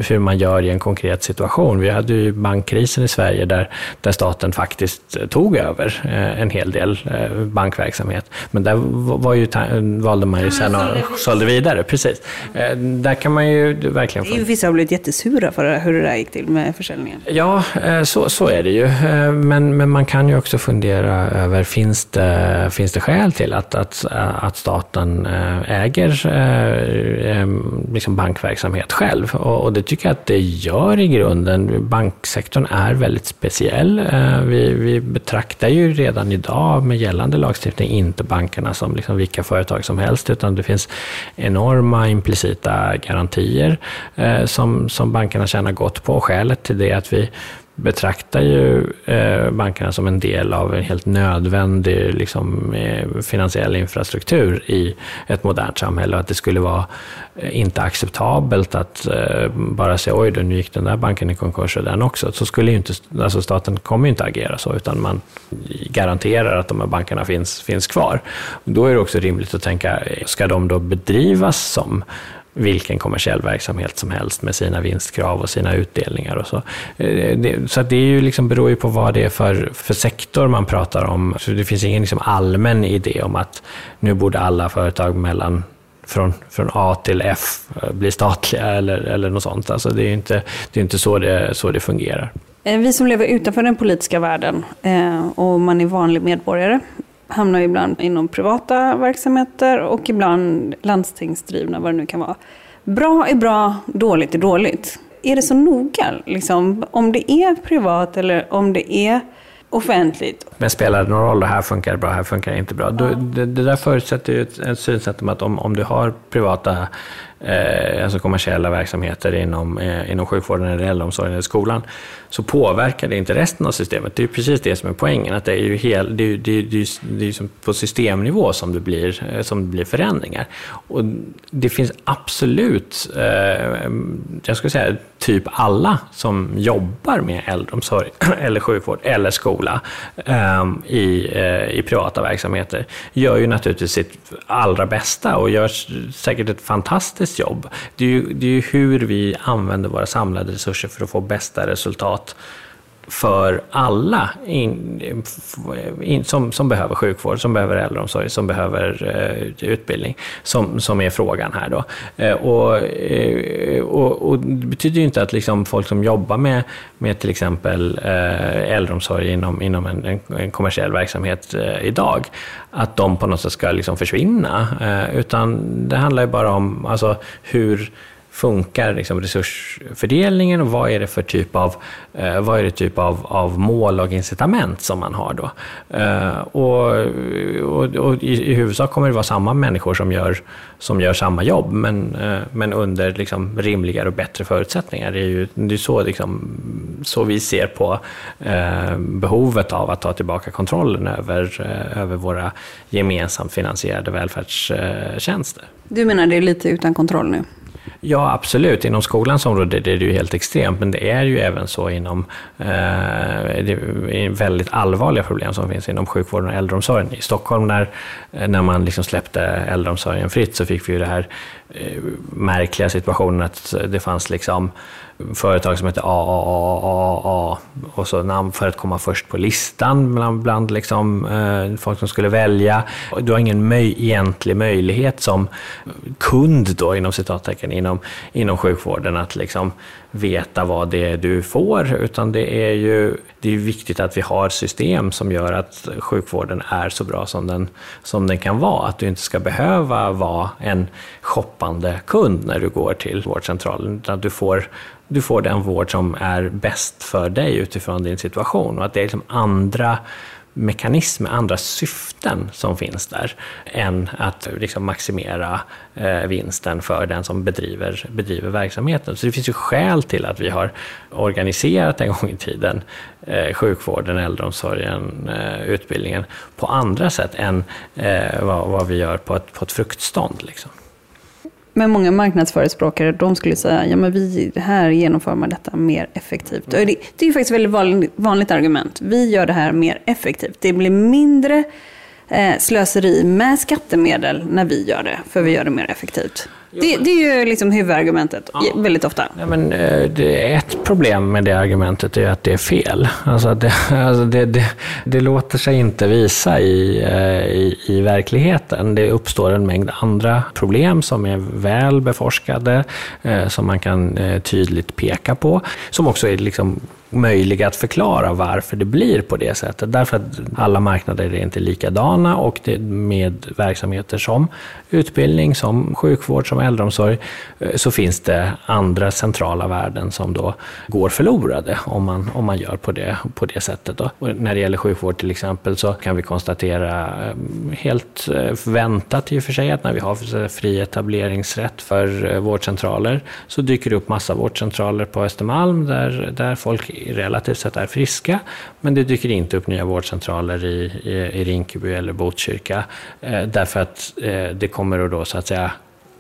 hur man gör i en konkret situation. Vi hade ju bankkrisen i Sverige där, där staten faktiskt tog över eh, en hel del bankverksamhet. Men där var ju, valde man ju sen och sålde vidare. Precis. Där kan man ju verkligen... Få... Vissa har blivit jättesura för hur det där gick till med försäljningen. Ja, så, så är det ju. Men, men man kan ju också fundera över, finns det, finns det skäl till att, att, att staten äger Eh, liksom bankverksamhet själv. Och, det tycker jag att det gör i grunden. Banksektorn är väldigt speciell. Eh, vi, vi betraktar ju redan idag med gällande lagstiftning inte bankerna som liksom vilka företag som helst, utan det finns enorma implicita garantier eh, som, som bankerna tjänar gott på. Skälet till det är att vi betraktar ju eh, bankerna som en del av en helt nödvändig liksom, eh, finansiell infrastruktur i ett modernt samhälle och att det skulle vara eh, inte acceptabelt att bara säga oj, då, nu gick den där banken i konkurs och den också. Så skulle ju inte, alltså staten kommer ju inte agera så, utan man garanterar att de här bankerna finns, finns kvar. Då är det också rimligt att tänka, ska de då bedrivas som vilken kommersiell verksamhet som helst med sina vinstkrav och sina utdelningar och så. Eh, så det är ju liksom, beror ju på vad det är för, för sektor man pratar om. Så det finns ingen liksom allmän idé om att nu borde alla företag mellan från, från A till F eh, bli statliga eller, eller något sånt. Alltså det är ju inte, det är inte så, det, så det fungerar. Eh, vi som lever utanför den politiska världen och man är vanlig medborgare hamnar ibland inom privata verksamheter och ibland landstingsdrivna, vad det nu kan vara. Bra är bra, dåligt är dåligt. Är det så noga, liksom, om det är privat eller om det är offentligt? Men spelar det någon roll, det här funkar bra, det här funkar inte bra. Ja. Det, det, där förutsätter ju ett, ett synsätt om att om, om du har privata eh, alltså kommersiella verksamheter inom, eh, inom sjukvården, eller äldreomsorgen eller skolan, så påverkar det inte resten av systemet. Det är precis det som är poängen, att det är ju hel, det är, det är, det är, det är på systemnivå som det, blir, eh, som det blir förändringar. Och det finns absolut, eh, jag skulle säga typ alla som jobbar med äldreomsorg (clears throat) eller sjukvård eller skola eh, i, eh, i privata verksamheter, gör ju naturligtvis sitt allra bästa och gör säkert ett fantastiskt jobb. Det är, ju, det är ju hur vi använder våra samlade resurser för att få bästa resultat för alla in, in, som, som behöver sjukvård, som behöver äldreomsorg, som behöver eh, utbildning, som, som är frågan här. Då. Eh, och, eh, och, och, det betyder ju inte att liksom folk som jobbar med, med till exempel eh, äldreomsorg inom, inom en, en, en kommersiell verksamhet eh, idag, att de på något sätt ska liksom försvinna. Eh, utan det handlar ju bara om alltså, hur funkar liksom resursfördelningen och vad är det för typ av, eh, vad är det typ av, av mål och incitament som man har då? Eh, och, och, och i, i, huvudsak kommer det vara samma människor som gör, som gör samma jobb, men, eh, men under liksom rimligare och bättre förutsättningar. Det är ju det är så, liksom, så vi ser på eh, behovet av att ta tillbaka kontrollen över, eh, över våra gemensamt finansierade välfärdstjänster. Du menar det är lite utan kontroll nu? Ja, absolut. Inom skolans område är det ju helt extremt, men det är ju även så inom eh, det är väldigt allvarliga problem som finns inom sjukvården och äldreomsorgen. I Stockholm när, eh, när man liksom släppte äldreomsorgen fritt så fick vi ju det här eh, märkliga situationen att det fanns liksom företag som heter AAAA och så namn för att komma först på listan bland, bland liksom, eh, folk som skulle välja. Du har ingen möj, egentlig möjlighet som kund då, inom citattecken, inom, inom sjukvården att liksom veta vad det är du får, utan det är ju det är viktigt att vi har system som gör att sjukvården är så bra som den, som den kan vara. Att du inte ska behöva vara en shoppande kund när du går till vårdcentralen, utan att du får du får den vård som är bäst för dig utifrån din situation. Och att det är liksom andra mekanismer, andra syften som finns där än att liksom maximera eh, vinsten för den som bedriver, bedriver verksamheten. Så det finns ju skäl till att vi har organiserat en gång i tiden eh, sjukvården, äldreomsorgen, eh, utbildningen på andra sätt än eh, vad, vad, vi gör på ett, på ett fruktstånd. Liksom. Men många marknadsförespråkare de skulle säga ja men vi här genomför man detta mer effektivt. Det, det är ju faktiskt ett väldigt vanligt argument. Vi gör det här mer effektivt. Det blir mindre eh, slöseri med skattemedel när vi gör det, för vi gör det mer effektivt. Det, det, är ju liksom huvudargumentet ja. väldigt ofta. Ja, men, eh, det är ett problem med det argumentet är att det är fel. Alltså det, (laughs) alltså det, det, det låter sig inte visa i, eh, i, i, verkligheten. Det uppstår en mängd andra problem som är väl beforskade, eh, som man kan tydligt peka på, som också är liksom möjliga att förklara varför det blir på det sättet. Därför att alla marknader är inte likadana och det med verksamheter som utbildning, som sjukvård, som äldreomsorg eh, så finns det andra centrala värden som då går förlorade om man, om man gör på det, på det sättet. Då. Och när det gäller sjukvård till exempel så kan vi konstatera eh, helt förväntat väntat i och för sig att när vi har fri etableringsrätt för vårdcentraler så dyker det upp massa vårdcentraler på Östermalm där, där folk relativt sett är friska. Men det dyker inte upp nya vårdcentraler i, i, i Rinkeby eller Botkyrka. Eh, därför att eh, det kommer att då så att säga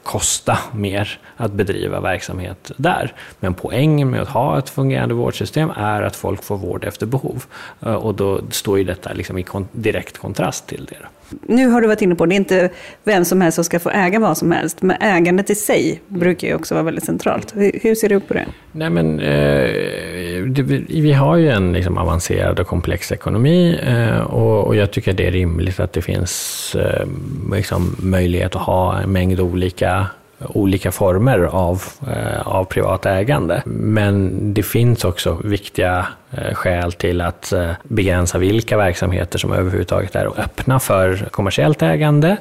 kosta mer att bedriva verksamhet där. Men poängen med att ha ett fungerande vårdsystem är att folk får vård efter behov. Eh, och då står ju detta liksom i direkt kontrast till det. Nu har du varit inne på, det är inte vem som helst som ska få äga vad som helst, men ägandet i sig brukar ju också vara väldigt centralt. Hur, ser du på det? Nej, men, eh, det, vi har ju en liksom, avancerad och komplex ekonomi eh, och, och, jag tycker det är rimligt att det finns eh, liksom, möjlighet att ha en mängd olika olika former av, eh, av privat ägande. Men det finns också viktiga eh, skäl till att eh, begränsa vilka verksamheter som överhuvudtaget är öppna för kommersiellt ägande.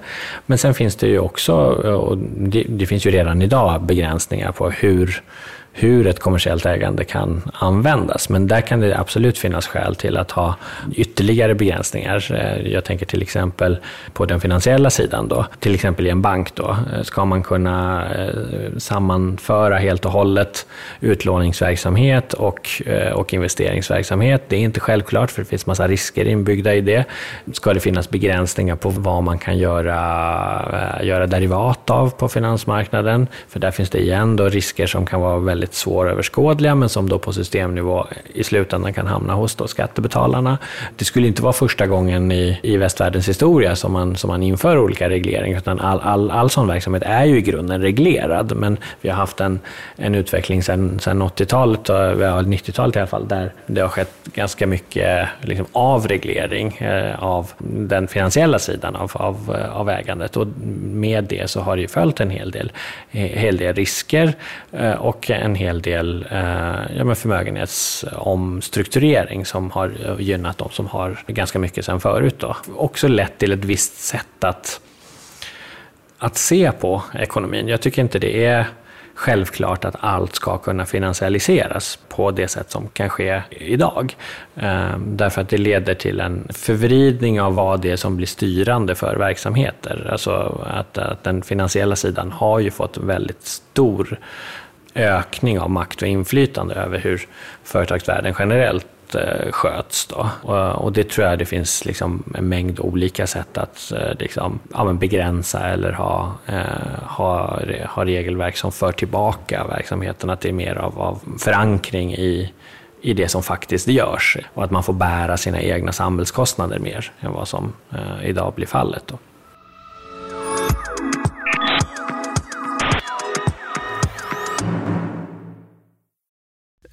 Men sen finns det ju också, och det, det finns ju redan idag begränsningar på hur hur ett kommersiellt ägande kan användas. Men där kan det absolut finnas skäl till att ha ytterligare begränsningar. Eh, jag tänker till exempel på den finansiella sidan. Då. Till exempel i en bank. Då. Eh, ska man kunna eh, sammanföra helt och hållet utlåningsverksamhet och, och investeringsverksamhet? Det är inte självklart för det finns massa risker inbyggda i det. Ska det finnas begränsningar på vad man kan göra, göra derivat av på finansmarknaden? För där finns det igen då risker som kan vara väldigt väldigt svåröverskådliga men som då på systemnivå i slutändan kan hamna hos då skattebetalarna. Det skulle inte vara första gången i, i västvärldens historia som man, som man inför olika regleringar utan all, all, all sån verksamhet är ju i grunden reglerad men vi har haft en, en utveckling sedan 80-talet, 90-talet i alla fall, där det har skett ganska mycket liksom, avreglering eh, av den finansiella sidan av, av, eh, av ägandet och med det så har det ju följt en hel del, eh, hel del risker eh, och en en hel del eh, ja, förmögenhetsomstrukturering som har gynnat de som har ganska mycket sedan förut. Då. Också lett till ett visst sätt att, att se på ekonomin. Jag tycker inte det är självklart att allt ska kunna finansialiseras på det sätt som kan ske idag. Eh, därför att det leder till en förvridning av vad det är som blir styrande för verksamheter. Alltså att, att den finansiella sidan har ju fått väldigt stor ökning av makt och inflytande över hur företagsvärlden generellt eh, sköts. Då. Och, det tror jag det finns liksom en mängd olika sätt att eh, liksom, ja, begränsa eller ha, eh, ha, ha regelverk som för tillbaka verksamheten. Att det är mer av, av förankring i, i det som faktiskt görs och att man får bära sina egna samhällskostnader mer än vad som eh, idag blir fallet. Då.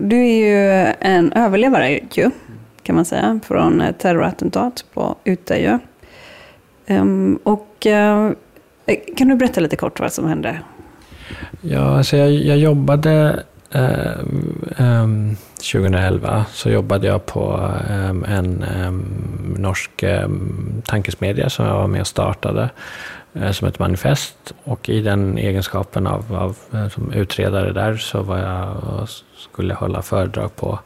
Du är ju en överlevare ju, kan man säga, från terrorattentat på Utöja. Um, ehm, och uh, kan du berätta lite kort vad som hände? Ja, alltså jag, jag jobbade Eh, ehm, um, 2011 så jobbade jag på um, en ehm, norsk tankesmedja som jag var med och startade uh, som ett manifest. Och i den egenskapen av, av eh, som utredare där så var jag skulle hålla föredrag på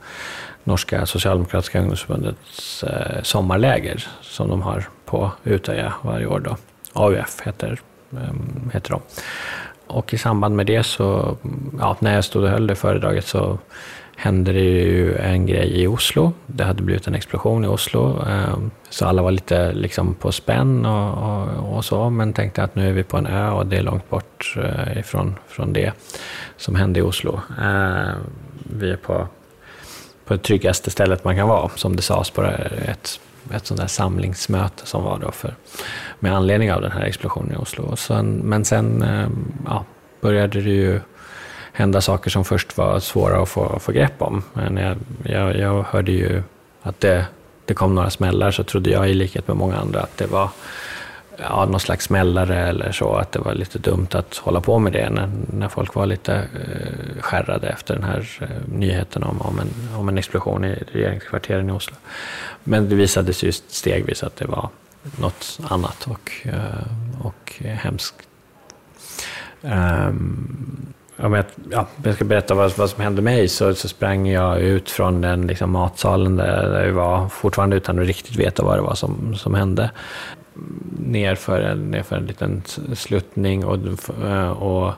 Norska socialdemokratiska ungdomsförbundets sommarläger som de har på Utöja varje år. Då. AUF heter, heter de. Och i samband med det så, ja, när jag stod och höll det föredraget så hände det ju en grej i Oslo. Det hade blivit en explosion i Oslo. Ehm, så alla var lite liksom på spänn och, och, och, så, men tänkte att nu är vi på en ö och det är långt bort eh, ifrån från det som hände i Oslo. Ehm, vi är på, på det tryggaste stället man kan vara, som det sades på ett, ett sånt där samlingsmöte som var då för, med anledning av den här explosionen i Oslo. Sen, men sen eh, ja, började det ju hända saker som först var svåra att få, få grepp om. Men jag, jag, jag hörde ju att det, det kom några smällar så trodde jag i likhet med många andra att det var ja, någon slags smällare eller så, att det var lite dumt att hålla på med det när, när folk var lite eh, skärrade efter den här eh, nyheten om, om, en, om en explosion i regeringskvarteren i Oslo. Men det visade sig just stegvis att det var något annat och, eh, och hemskt. Ehm, um, om jag, ja, jag ska berätta vad, vad som hände mig så, så sprang jag ut från den liksom, matsalen där, där vi var, fortfarande utan att riktigt veta vad det var som, som hände. Nerför, nerför en liten sluttning och, eh, och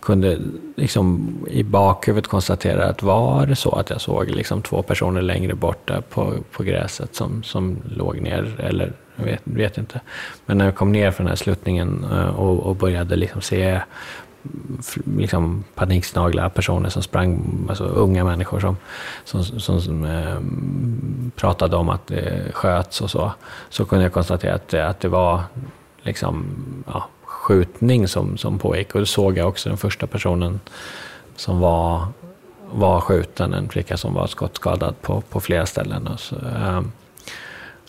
kunde liksom i bakhuvudet konstatera att var det så att jag såg liksom två personer längre borta på, på gräset som, som låg ner, eller jag vet, vet inte. Men när jag kom ner för den här sluttningen eh, och, och började liksom se liksom paniksnagla personer som sprang, alltså unga människor som, som, som, som eh, pratade om att det sköts och så, så kunde jag konstatera att, att det var liksom, ja, skjutning som, som pågick. Och då såg jag också den första personen som var, var skjuten, en flicka som var skottskadad på, på flera ställen. Och så, eh,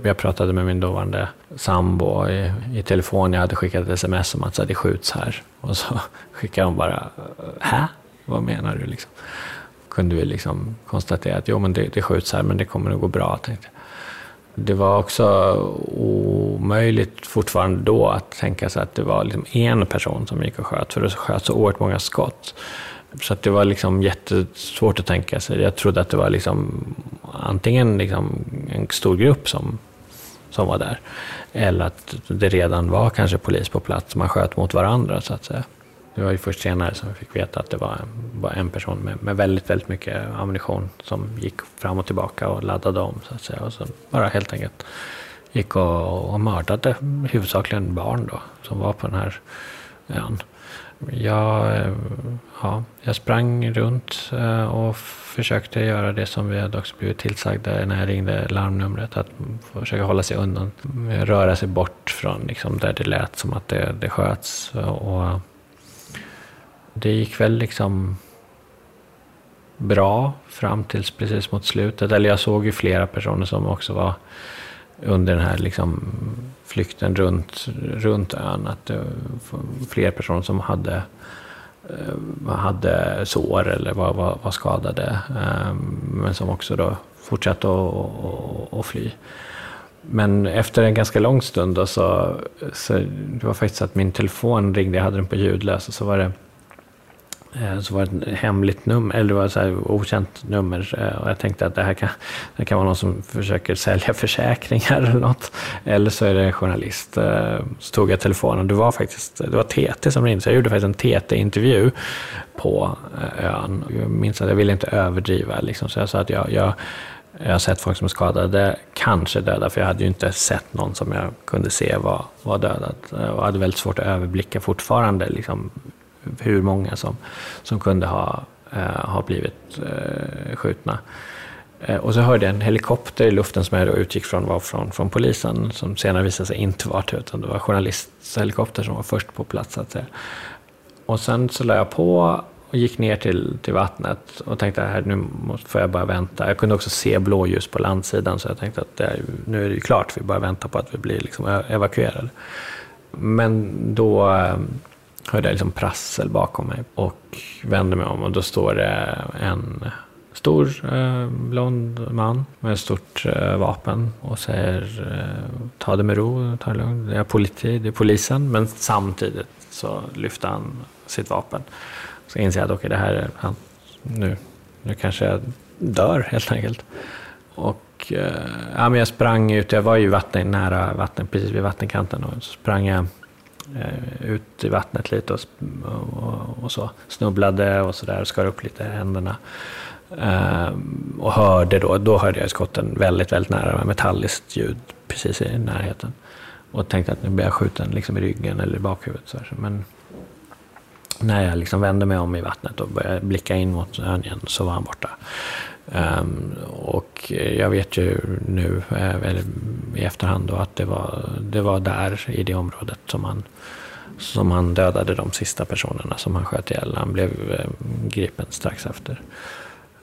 jag pratade med min dåvarande sambo i, i telefon. Jag hade skickat ett sms om att det skjuts här. Och så (laughs) skickade hon bara, hä? Vad menar du? Liksom. Kunde vi liksom konstatera att jo, men det, det skjuts här, men det kommer att gå bra. Tänkte. Det var också omöjligt fortfarande då att tänka sig att det var liksom en person som gick och sköt, för det sköt så oerhört många skott. Så att det var liksom jättesvårt att tänka sig. Jag trodde att det var liksom antingen liksom en stor grupp som som var där. Eller att det redan var kanske polis på plats, man sköt mot varandra så att säga. Det var ju först senare som vi fick veta att det var en, var en person med, med, väldigt, väldigt mycket ammunition som gick fram och tillbaka och laddade om så att säga. Och så bara helt enkelt gick och, och mördade huvudsakligen barn då, som var på den här ön. Jag, eh, ja, jag sprang runt eh, och försökte göra det som vi hade också blivit tillsagda när jag ringde larmnumret. Att försöka hålla sig undan, röra sig bort från liksom där det lät som att det, det sköts. Och det gick väl liksom bra fram tills precis mot slutet. Eller jag såg ju flera personer som också var under den här liksom flykten runt, runt ön. Att det var fler personer som hade, eh, hade sår eller var, var, var skadade. Ehm, men som också då fortsatte att fly. Men efter en ganska lång stund då så, så det var faktiskt så att min telefon ringde, jag hade den på ljudlös och så var det Eh, så var det ett hemligt nummer, eller det var så här okänt nummer. Eh, och jag tänkte att det här kan, det kan vara någon som försöker sälja (laughs) försäkringar eller något. Eller så är det en journalist. Eh, så tog jag telefonen, det var faktiskt det var TT som ringde, så jag gjorde faktiskt en TT-intervju på ön. Jag minns att jag ville inte överdriva, liksom, så jag sa att jag, jag jag har sett folk som är skadade, kanske döda, för jag hade ju inte sett någon som jag kunde se var, var dödad. Och hade väldigt svårt att överblicka fortfarande liksom, hur många som, som kunde ha, eh, ha blivit eh, skjutna. Eh, och så hörde jag en helikopter i luften som jag då utgick från var från, från polisen, som senare visade sig inte vara det, utan det var journalisthelikopter som var först på plats. Så att säga. Och sen så la jag på och gick ner till, till vattnet och tänkte att nu får jag bara vänta. Jag kunde också se blåljus på landsidan så jag tänkte att det, nu är det ju klart, vi bara väntar på att vi blir liksom e-, evakuerade. Men då eh, hörde jag liksom prassel bakom mig och vände mig om och då står det en stor eh, blond man med ett stort eh, vapen och säger eh, ta det med ro, ta det lugnt, det är, politi, det är polisen. Men samtidigt så lyfter han sitt vapen. Så inser jag att okay, det här är han, nu, nu kanske jag dör helt enkelt. Och eh, ja, men jag sprang ut, jag var ju vatten, nära vatten, precis vid vattenkanten och så sprang jag Eh, ut i vattnet lite och, och, och så. Snubblade och sådär, skar upp lite händerna. Um, och hörde då, då hörde jag skotten väldigt, väldigt nära med metalliskt ljud precis i närheten. Och tänkte att nu blir jag skjuten liksom i ryggen eller i bakhuvudet. Så Men när jag liksom vände mig om i vattnet och började blicka in mot ön igen så var han borta. Um, och jag vet ju nu, eh, eller i efterhand, då, att det var, det var där i det området som han, som han dödade de sista personerna som han sköt ihjäl. Han blev eh, gripen strax efter.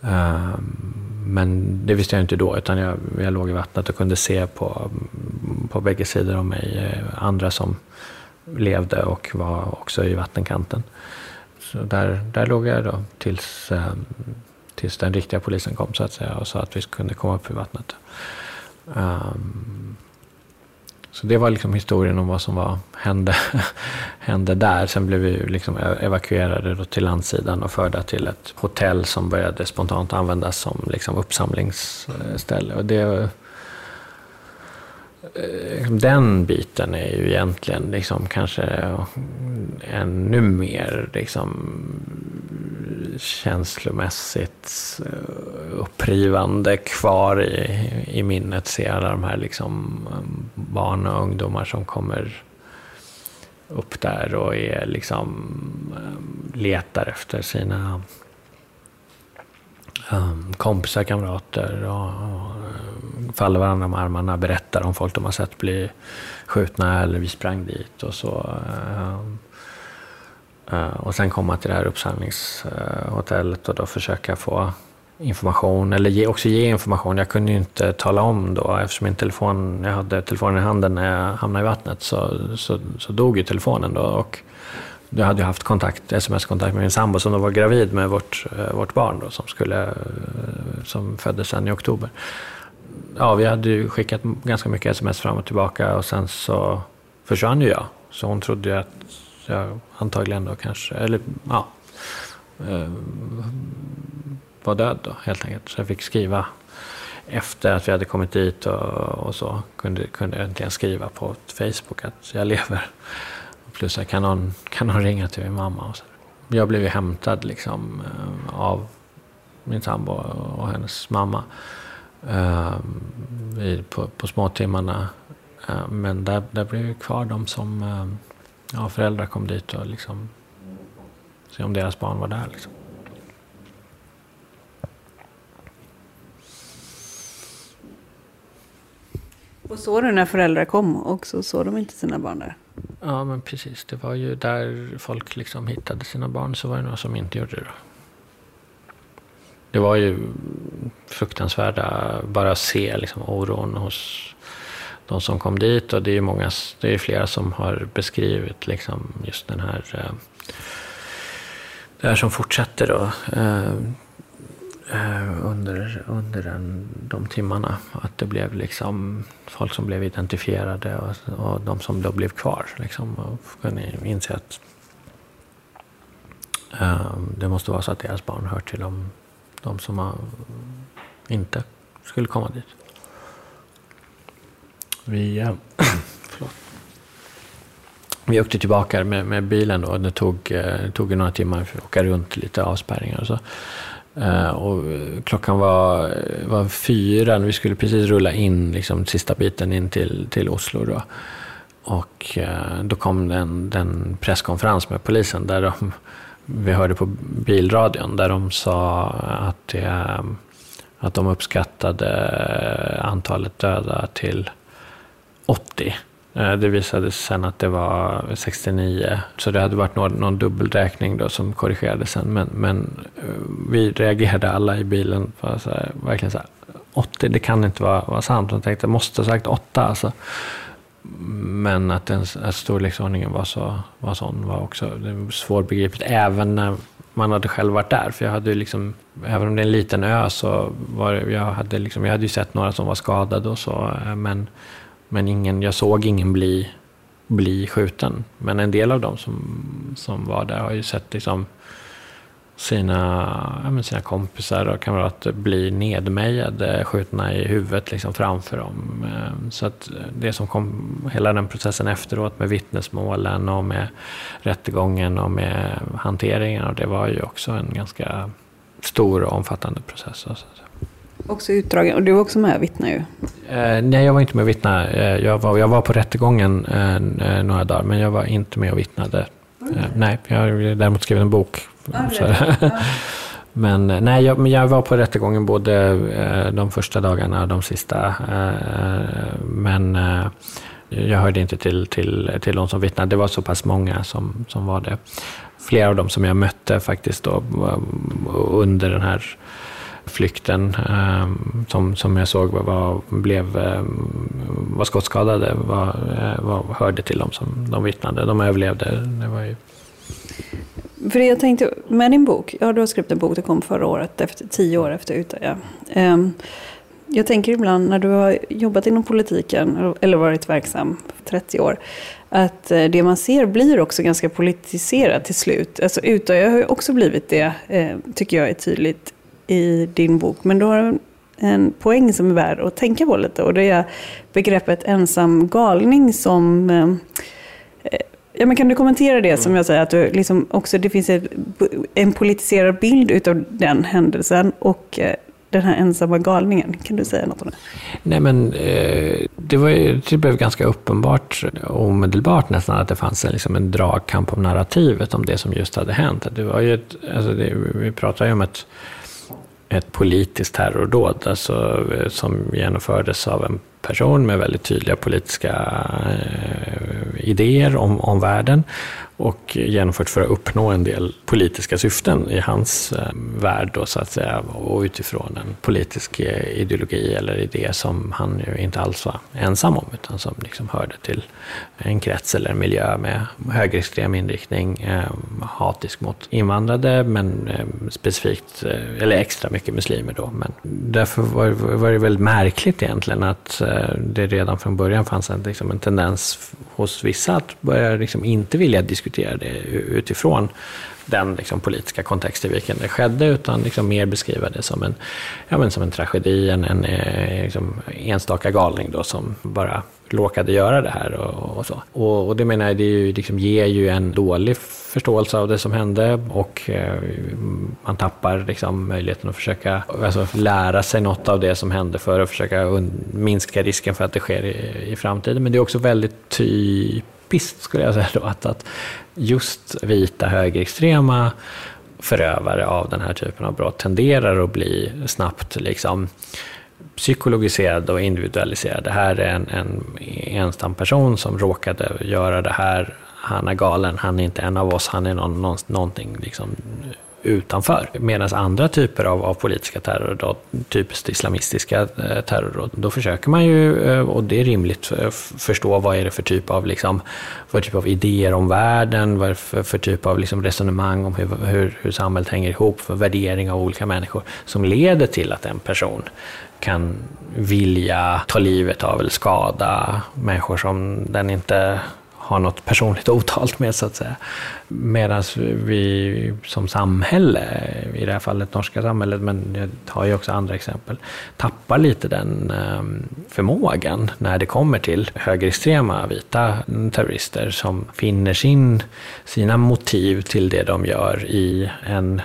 Um, men det visste jag inte då, utan jag, jag låg i vattnet och kunde se på, på bägge sidor om mig eh, andra som levde och var också i vattenkanten. Så där, där låg jag då tills ehm, tills den riktiga polisen kom så att säga och sa att vi kunde komma upp i vattnet. Um, så det var liksom historien om vad som var, hände, (laughs) hände där. Sen blev vi liksom e-, evakuerade då till landsidan och förda till ett hotell som började spontant användas som liksom uppsamlingsställe. Och det, Eh, den biten är ju egentligen liksom kanske ännu mer liksom känslomässigt eh, upprivande kvar i, i minnet. Se alla de här liksom eh, barn och ungdomar som kommer upp där och är liksom letar efter sina Ehm, kompisar, kamrater och, och faller varandra om armarna, berättar om folk de har sett bli skjutna eller vi sprang dit och så. Ehm, eh, och sen komma till det här uppsamlingshotellet och då försöka få information, eller ge, också ge information. Jag kunde ju inte tala om då, eftersom min telefon, jag hade telefonen i handen när jag hamnade i vattnet, så, så, så dog ju telefonen då. Och jag hade ju haft kontakt, sms-kontakt med min sambo som då var gravid med vårt, eh, vårt barn då, som, skulle, eh, som föddes sen i oktober. Ja, vi hade ju skickat ganska mycket sms fram och tillbaka och sen så försvann ju jag. Så hon trodde ju att jag antagligen då kanske, eller ja, eh, var död då helt enkelt. Så jag fick skriva efter att vi hade kommit dit och, och så kunde, kunde jag äntligen skriva på Facebook att jag lever. Plus kan någon, kan någon ringa till min mamma? Och så. Jag blev ju hämtad liksom, eh, av min sambo och hennes mamma eh, på, på småtimmarna. Eh, men där, där blev ju kvar de som ja, föräldrar kom dit och liksom se om deras barn var där. Liksom. Och såg du när föräldrar kom och så såg de inte sina barn där? Ja, men precis. Det var ju där folk liksom hittade sina barn, så var det några som inte gjorde det. Det var ju fruktansvärda, bara att se liksom oron hos de som kom dit. Och det är ju många, det är flera som har beskrivit liksom just den här, eh, det här som fortsätter då. Eh, Eh, under, under den, de timmarna. Att det blev liksom folk som blev identifierade och, och de som då blev kvar. Liksom, och kunde inse att uh, det måste vara så att deras barn hör till de, de som har, inte skulle komma dit. Vi, (clears throat) uh, vi åkte tillbaka med, med bilen då. Det tog, eh, tog några timmar för att åka runt lite avspärrningar och så. Eh, och klockan var, var fyra, vi skulle precis rulla in liksom, sista biten in till, till Oslo. Då. Och eh, då kom den, den presskonferens med polisen där de, vi hörde på bilradion, där de sa att, det, att de uppskattade antalet döda till 80. Eh, det visade sig sen att det var 69, så det hade varit någon, någon dubbelräkning då som korrigerades sen. Men, men eh, vi reagerade alla i bilen, för så här, verkligen så här, 80, det kan inte vara, vara sant. De tänkte, jag måste ha sagt 8 alltså. Men att, den, att storleksordningen var, så, var sån var också svårbegripligt, även när man hade själv varit där. För jag hade liksom, även om det är en liten ö så var jag hade liksom, jag hade ju sett några som var skadade och så, eh, men men ingen, jag såg ingen bli, bli skjuten. Men en del av dem som, som var där har ju sett liksom sina, ja, sina kompisar och kamrater bli nedmejade, skjutna i huvudet liksom framför dem. Ehm, så att det som kom, hela den processen efteråt med vittnesmålen och med rättegången och med hanteringen, och det var ju också en ganska stor och omfattande process. Alltså. Också utdragen. Och du var också med och vittnade ju. Eh, nej, jag var inte med och vittnade. Eh, jag, var, jag var på rättegången eh, eh några dagar, men jag var inte med och vittnade. Mm. nej, jag har däremot skrivit en bok. Mm. (laughs) men nej, jag, men jag var på rättegången både de första dagarna och de sista. men jag hörde inte till, till, till de som vittnade. Det var så pass många som, som var det. Flera av dem som jag mötte faktiskt då, under den här flykten eh, som, som jag såg var, blev, eh, var skottskadade var, eh, var, hörde till dem som de vittnade. De överlevde. Det var ju... För jag tänkte, med din bok, ja du har skrivit en bok, det kom förra året, efter, tio år efter Utøya. Um, ehm, jag tänker ibland när du har jobbat inom politiken, eller varit verksam 30 år, att eh, det man ser blir också ganska politiserat till slut. Alltså Utöja har ju också blivit det, tycker jag är tydligt i din bok. Men du har en poäng som är värd att tänka på lite. Och det är begreppet ensam galning som eh, Ja, men kan du kommentera det som jag säger, att du liksom också, det finns ett, en politiserad bild utav den händelsen och eh, den här ensamma galningen. Kan du säga något om det? Nej, men eh, det, var det blev ganska uppenbart omedelbart nästan att det fanns en, liksom en dragkamp om narrativet om det som just hade hänt. Det var ju ett, alltså det, vi pratar ju om ett, ett politiskt terrordåd alltså, eh, som genomfördes av en person med väldigt tydliga politiska eh, idéer om, om världen och genomfört för att uppnå en del politiska syften i hans eh, värld då, så att säga, och utifrån en politisk eh, ideologi eller idé som han ju inte alls var ensam om, utan som liksom hörde till en krets eller en miljö med högerextrem inriktning, eh, hatisk mot invandrade, men eh, specifikt, eh, eller extra mycket muslimer då. Men därför var, var det väldigt märkligt egentligen att eh, det redan från början fanns en, liksom en tendens hos vissa att börja liksom inte vilja diskutera diskutera det utifrån den liksom politiska kontext i vilken det skedde, utan liksom mer beskriva det som en, ja, men som en tragedi, en, en eh, liksom enstaka galning då, som bara råkade göra det här och, och så. Och, och, det menar jag, det ju, liksom, ger ju en dålig förståelse av det som hände och eh, man tappar liksom, möjligheten att försöka alltså, lära sig något av det som hände för att försöka minska risken för att det sker i, i framtiden. Men det är också väldigt typ- typiskt, skulle jag säga, då, att, att just vita högerextrema förövare av den här typen av brott tenderar att bli snabbt liksom, psykologiserade och individualiserade. Det här är en, en ensam person som råkade göra det här. Han är galen, han är inte en av oss, han är någon, någonting liksom utanför. Medan andra typer av, av politiska terrordåd, typiskt islamistiska eh, terrordåd, då försöker man ju, eh, och det är rimligt, eh, förstå vad är det för typ av, liksom, vad typ av idéer om världen, vad är det för, för typ av liksom resonemang om hur, hur, hur samhället hänger ihop, för värdering av olika människor, som leder till att en person kan vilja ta livet av eller skada människor som den inte har något personligt otalt med så att säga. Medan vi som samhälle, i det här fallet norska samhället, men jag har ju också andra exempel, tappar lite den ehm, förmågan när det kommer till högerextrema vita terrorister som finner sin, sina motiv till det de gör i en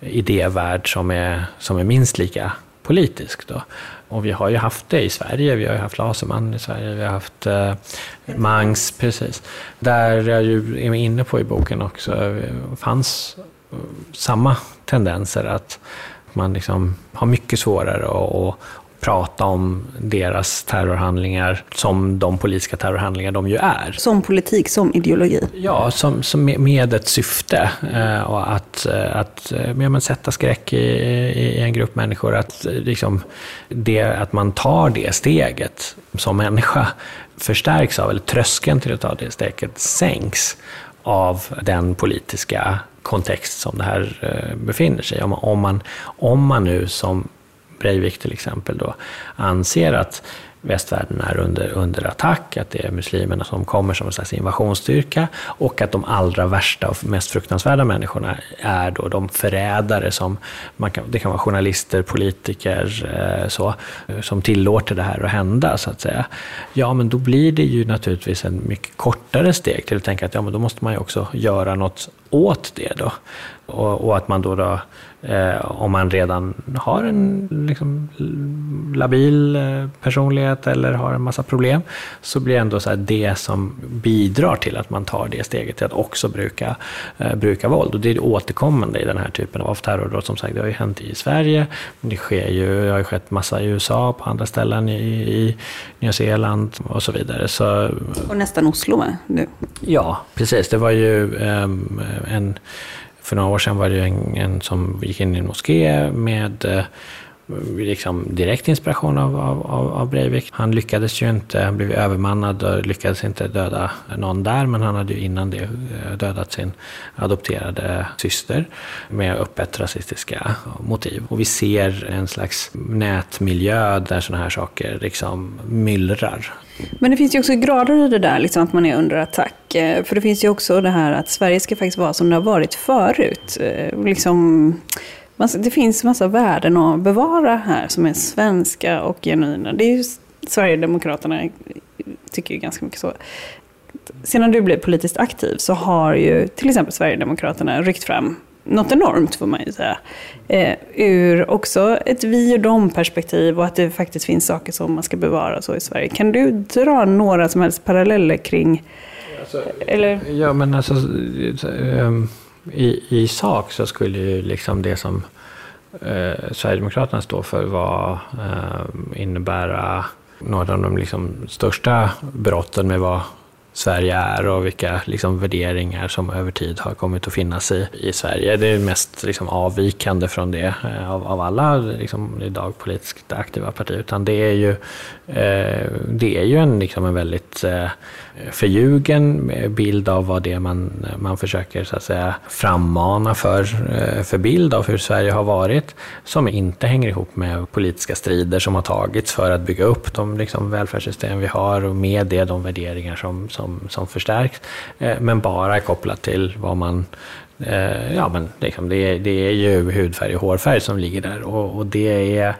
idévärld som är, som är minst lika politisk. Då. Och vi har ju haft det i Sverige. Vi har ju haft Laserman i Sverige, vi har haft eh, Mangs, precis. Där jag ju är inne på i boken också fanns eh, samma tendenser att man liksom har mycket svårare att, prata om deras terrorhandlingar som de politiska terrorhandlingar de ju är. Som politik, som ideologi? Ja, som, som med ett syfte. Eh, och att, eh, att ja, men sätta skräck i, i, en grupp människor. Att, liksom, det, att man tar det steget som människa förstärks av, eller tröskeln till att ta det steget sänks av den politiska kontext som det här eh, befinner sig i. Om, om, man, om man nu som Breivik till exempel då, anser att västvärlden är under, under attack, att det är muslimerna som kommer som en slags invasionsstyrka och att de allra värsta och mest fruktansvärda människorna är då de förrädare som, man kan, det kan vara journalister, politiker, eh, så, som tillåter det här att hända så att säga. Ja, men då blir det ju naturligtvis en mycket kortare steg till att tänka att ja, men då måste man ju också göra något åt det då. Och, och att man då, då eh, om man redan har en liksom, labil eh, personlighet eller har en massa problem, så blir det ändå så det som bidrar till att man tar det steget till att också bruka, eh, bruka våld. Och det är återkommande i den här typen av terrordåd. Som sagt, det har ju hänt i Sverige, det, sker ju, det har ju skett massa i USA, på andra ställen i, i Nya Zeeland och så vidare. Så, och nästan Oslo med nu. Ja, precis. Det var ju um, en för några år sedan var det en, en som gick in i en moské med eh, liksom direkt inspiration av, av, av Breivik. Han lyckades ju inte, han blev övermannad och lyckades inte döda någon där, men han hade ju innan det eh, dödat sin adopterade syster med öppet rasistiska motiv. Och vi ser en slags nätmiljö där sådana här saker liksom myllrar. Men det finns ju också grader i det där, liksom att man är under attack. Eh, för det finns ju också det här att Sverige ska faktiskt vara som det har varit förut. Eh, liksom det finns massa värden att bevara här som är svenska och genuina. Det är ju Sverigedemokraterna tycker ju ganska mycket så. Sedan du blev politiskt aktiv så har ju till exempel Sverigedemokraterna ryckt fram något enormt får man ju säga. Eh, ur också ett vi och dom-perspektiv och att det faktiskt finns saker som man ska bevara så i Sverige. Kan du dra några som helst paralleller kring... Alltså, eller? Ja, men alltså ehm, i, i sak så skulle ju liksom det som eh, Sverigedemokraterna står för var, eh, innebära några av de liksom största brotten med vad Sverige är och vilka liksom, värderingar som över tid har kommit att finnas i, i Sverige. Det är mest liksom, avvikande från det eh, av, av alla liksom, idag politiskt aktiva partier. Utan det är ju, eh, det är ju en, liksom, en väldigt eh, förljugen bild av vad det är man, man försöker så att säga, frammana för, eh, för bild av hur Sverige har varit, som inte hänger ihop med politiska strider som har tagits för att bygga upp de liksom, välfärdssystem vi har och med det de värderingar som, som, som förstärks, eh, men bara är kopplat till vad man eh, Ja, men liksom, det, är, det är ju hudfärg och hårfärg som ligger där och, och det är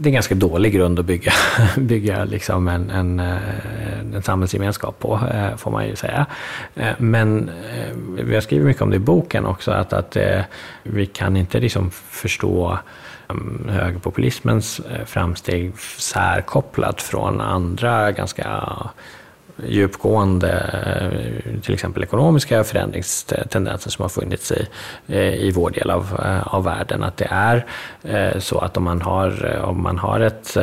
det är en ganska dålig grund att bygga, (laughs) bygga liksom en, en, eh, en samhällsgemenskap på, eh, får man ju säga. Men vi har skrivit mycket om det i boken också, att, att vi kan inte liksom förstå mm, högerpopulismens framsteg särkopplat från andra ganska djupgående, till exempel ekonomiska förändringstendenser som har funnits i, eh, i vår del av, eh, av världen. Att det är eh, så att om man har, om man har ett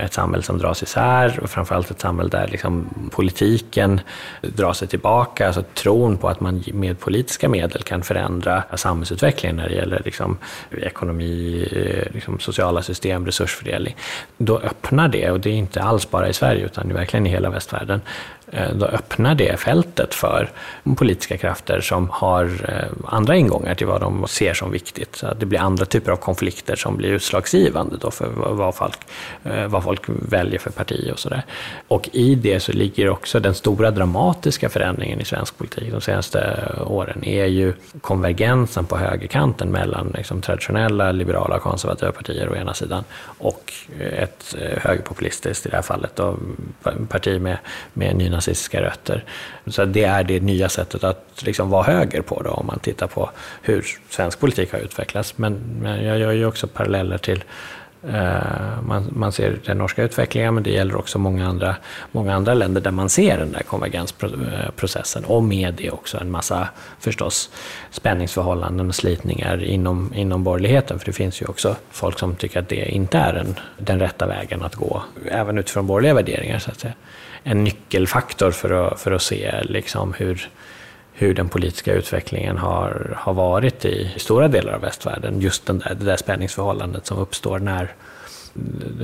ett samhälle som dras isär och framförallt ett samhälle där liksom politiken drar sig tillbaka. Alltså tron på att man med politiska medel kan förändra samhällsutvecklingen när det gäller liksom ekonomi, eh, liksom sociala system, resursfördelning. Då öppnar det, och det är inte alls bara i Sverige utan verkligen i hela västvärlden, Eh, då öppnar det fältet för politiska krafter som har eh, andra ingångar till vad de ser som viktigt. Så att det blir andra typer av konflikter som blir utslagsgivande då för vad folk, eh, vad folk väljer för parti och sådär. Och i det så ligger också den stora dramatiska förändringen i svensk politik de senaste åren är ju konvergensen på högerkanten mellan liksom traditionella liberala konservativa partier å ena sidan och ett högerpopulistiskt, i det här fallet, då, parti med, med nynazistiska rötter. Så det är det nya sättet att liksom vara höger på då, om man tittar på hur svensk politik har utvecklats. Men, men jag gör ju också paralleller till eh, man, man, ser den norska utvecklingen, men det gäller också många andra, många andra länder där man ser den där konvergensprocessen och med det också en massa förstås spänningsförhållanden och slitningar inom, inom borgerligheten. För det finns ju också folk som tycker att det inte är en, den rätta vägen att gå, även utifrån borgerliga värderingar. Så att säga en nyckelfaktor för att, för att se liksom hur, hur den politiska utvecklingen har, har varit i stora delar av västvärlden. Just den där, det där spänningsförhållandet som uppstår när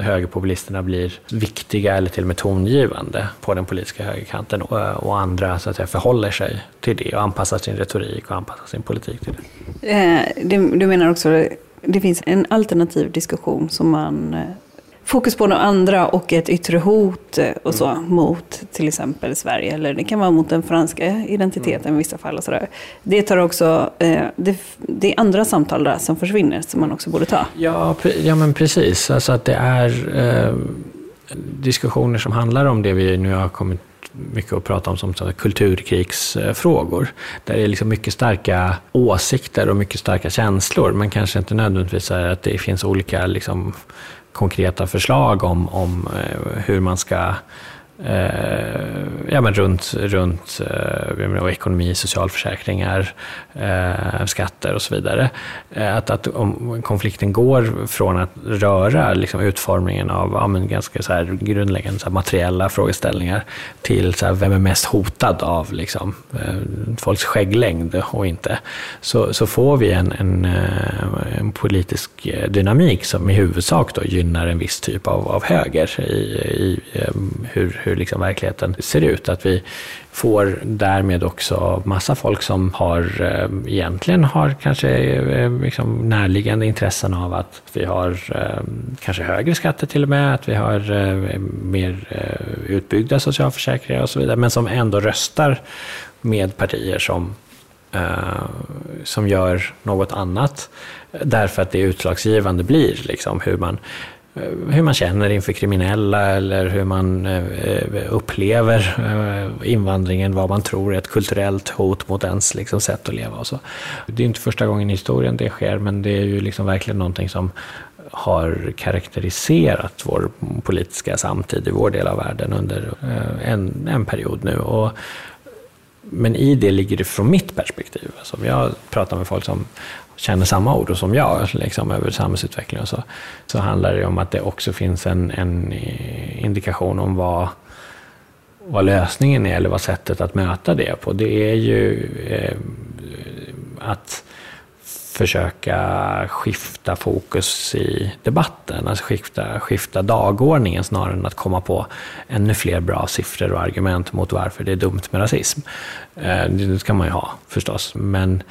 högerpopulisterna blir viktiga eller till och med tongivande på den politiska högerkanten och, och andra så att säga, förhåller sig till det och anpassar sin retorik och anpassar sin politik till det. Eh, du menar också att det finns en alternativ diskussion som man eh, fokus på några andra och ett yttre hot eh, och så mm. mot till exempel Sverige. Eller det kan vara mot den franska identiteten mm. i vissa fall. Och så där. Det, tar också, eh, det, det, är andra samtal där som försvinner som man också borde ta. Ja, ja men precis. Alltså att det är eh, diskussioner som handlar om det vi nu har kommit mycket att prata om som kulturkrigsfrågor. Där det är liksom mycket starka åsikter och mycket starka känslor, men kanske inte nödvändigtvis att det finns olika liksom, konkreta förslag om, om eh, hur man ska eh, ja, men runt, runt eh, ekonomi, socialförsäkringar, eh, skatter och så vidare. Eh, att, att om konflikten går från att röra liksom, utformningen av ja, men ganska så här, grundläggande så här, materiella frågeställningar till så här, vem är mest hotad av liksom, eh, folks skägglängd och inte, så, så får vi en, en, eh, en politisk dynamik som i huvudsak då gynnar en viss typ av, av höger i, i eh, hur, hur liksom verkligheten ser ut. Att vi får därmed också massa folk som har eh, egentligen har kanske eh, liksom närliggande intressen av att vi har eh, kanske högre skatter till och med, att vi har eh, mer eh, utbyggda socialförsäkringar och så vidare, men som ändå röstar med partier som Uh, som gör något annat. Därför att det utslagsgivande blir liksom hur man Eh, hur man känner inför kriminella eller hur man eh, eh, upplever invandringen, vad man tror är ett kulturellt hot mot ens liksom, sätt att leva. Och så. Det är inte första gången i historien det sker, men det är ju liksom verkligen någonting som har karaktäriserat vår politiska samtid i vår del av världen under en, en period nu. Och men i det ligger det från mitt perspektiv. Alltså om jag pratar med folk som känner samma oro som jag liksom, över samhällsutvecklingen och så, så handlar det om att det också finns en, en eh, indikation om vad, vad lösningen är eller vad sättet att möta det på. Det är ju eh, att försöka skifta fokus i debatten, alltså skifta, skifta dagordningen snarare än att komma på ännu fler bra siffror och argument mot varför det är dumt med rasism. Eh, det ska man ju ha förstås, men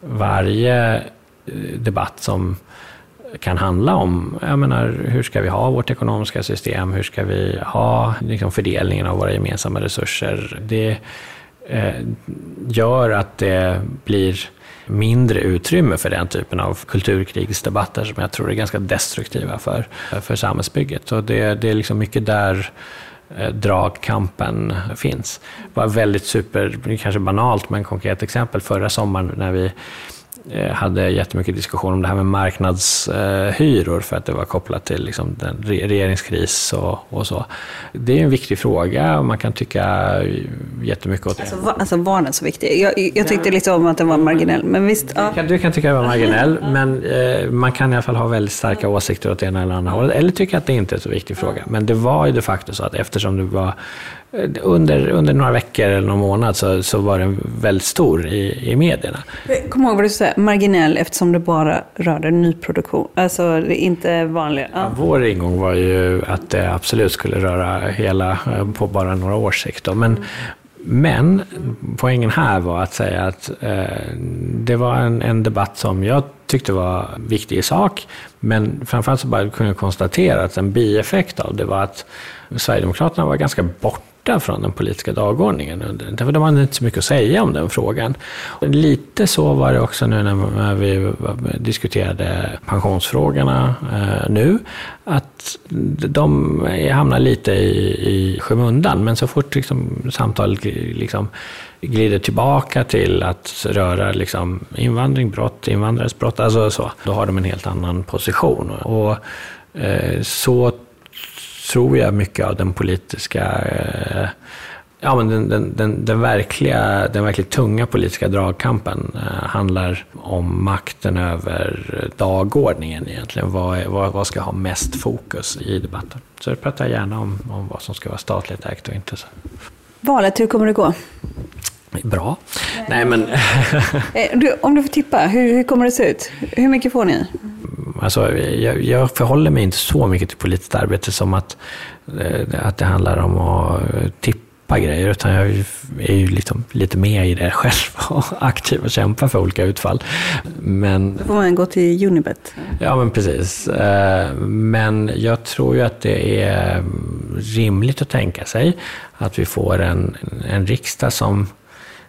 varje Eh, debatt som kan handla om, jag menar, hur ska vi ha vårt ekonomiska system, hur ska vi ha liksom, fördelningen av våra gemensamma resurser, det eh, gör att det blir mindre utrymme för den typen av kulturkrigsdebatter som jag tror är ganska destruktiva för, för samhällsbygget. Och det, det är liksom mycket där eh, dragkampen finns. Det var väldigt super, kanske banalt, men konkret exempel förra sommaren när vi hade jättemycket diskussion om det här med marknadshyror för att det var kopplat till liksom den regeringskris och, och så. Det är en viktig fråga och man kan tycka jättemycket åt det. Alltså, alltså var den så viktig? Jag, jag tyckte lite om att den var marginell, men visst. Ja. Du, kan, du kan tycka att den var marginell, (laughs) men eh, man kan i alla fall ha väldigt starka åsikter åt det ena eller andra hållet. Eller tycka att det inte är så viktig fråga. Men det var ju de facto så att eftersom det var under, under några veckor eller någon månad så, så var den väldigt stor i, i medierna. Kom ihåg vad du sa, marginell eftersom det bara rörde nyproduktion, alltså det inte vanliga. Ja. Vår ingång var ju att det absolut skulle röra hela eh, på bara några års sikt. Men, mm. men poängen här var att säga att eh, det var en, en debatt som jag tyckte var viktig i sak, men framförallt så bara kunde jag konstatera att en bieffekt av det var att Sverigedemokraterna var ganska borta borta från den politiska dagordningen. Därför de hade inte så mycket att säga om den frågan. Lite så var det också nu när vi diskuterade pensionsfrågorna eh, nu. Att de hamnar lite i, i skymundan. Men så fort liksom, samtalet liksom, glider tillbaka till att röra liksom, invandring, brott, invandrares brott, alltså så, då har de en helt annan position. Och eh, så tror jag mycket av den politiska eh, Ja, men den, den, den, den, verkliga, den verkligt tunga politiska dragkampen eh, handlar om makten över dagordningen egentligen. Vad, är, vad, vad, ska ha mest fokus i debatten? Så jag pratar gärna om, om vad som ska vara statligt ägt och inte. Så. Valet, hur kommer det gå? Bra. Nej, men... (laughs) Eh, du, om du får tippa, hur, hur kommer det se ut? Hur mycket får ni? Alltså, jag, jag förhåller mig inte så mycket till politiskt arbete som att, eh, att det handlar om att tippa grejer, utan jag är ju liksom lite med i det (laughs) själv och aktiv och kämpar för olika utfall. Men, Då får man gå till Unibet. Ja, men precis. Eh, men jag tror ju att det är rimligt att tänka sig att vi får en, en riksdag som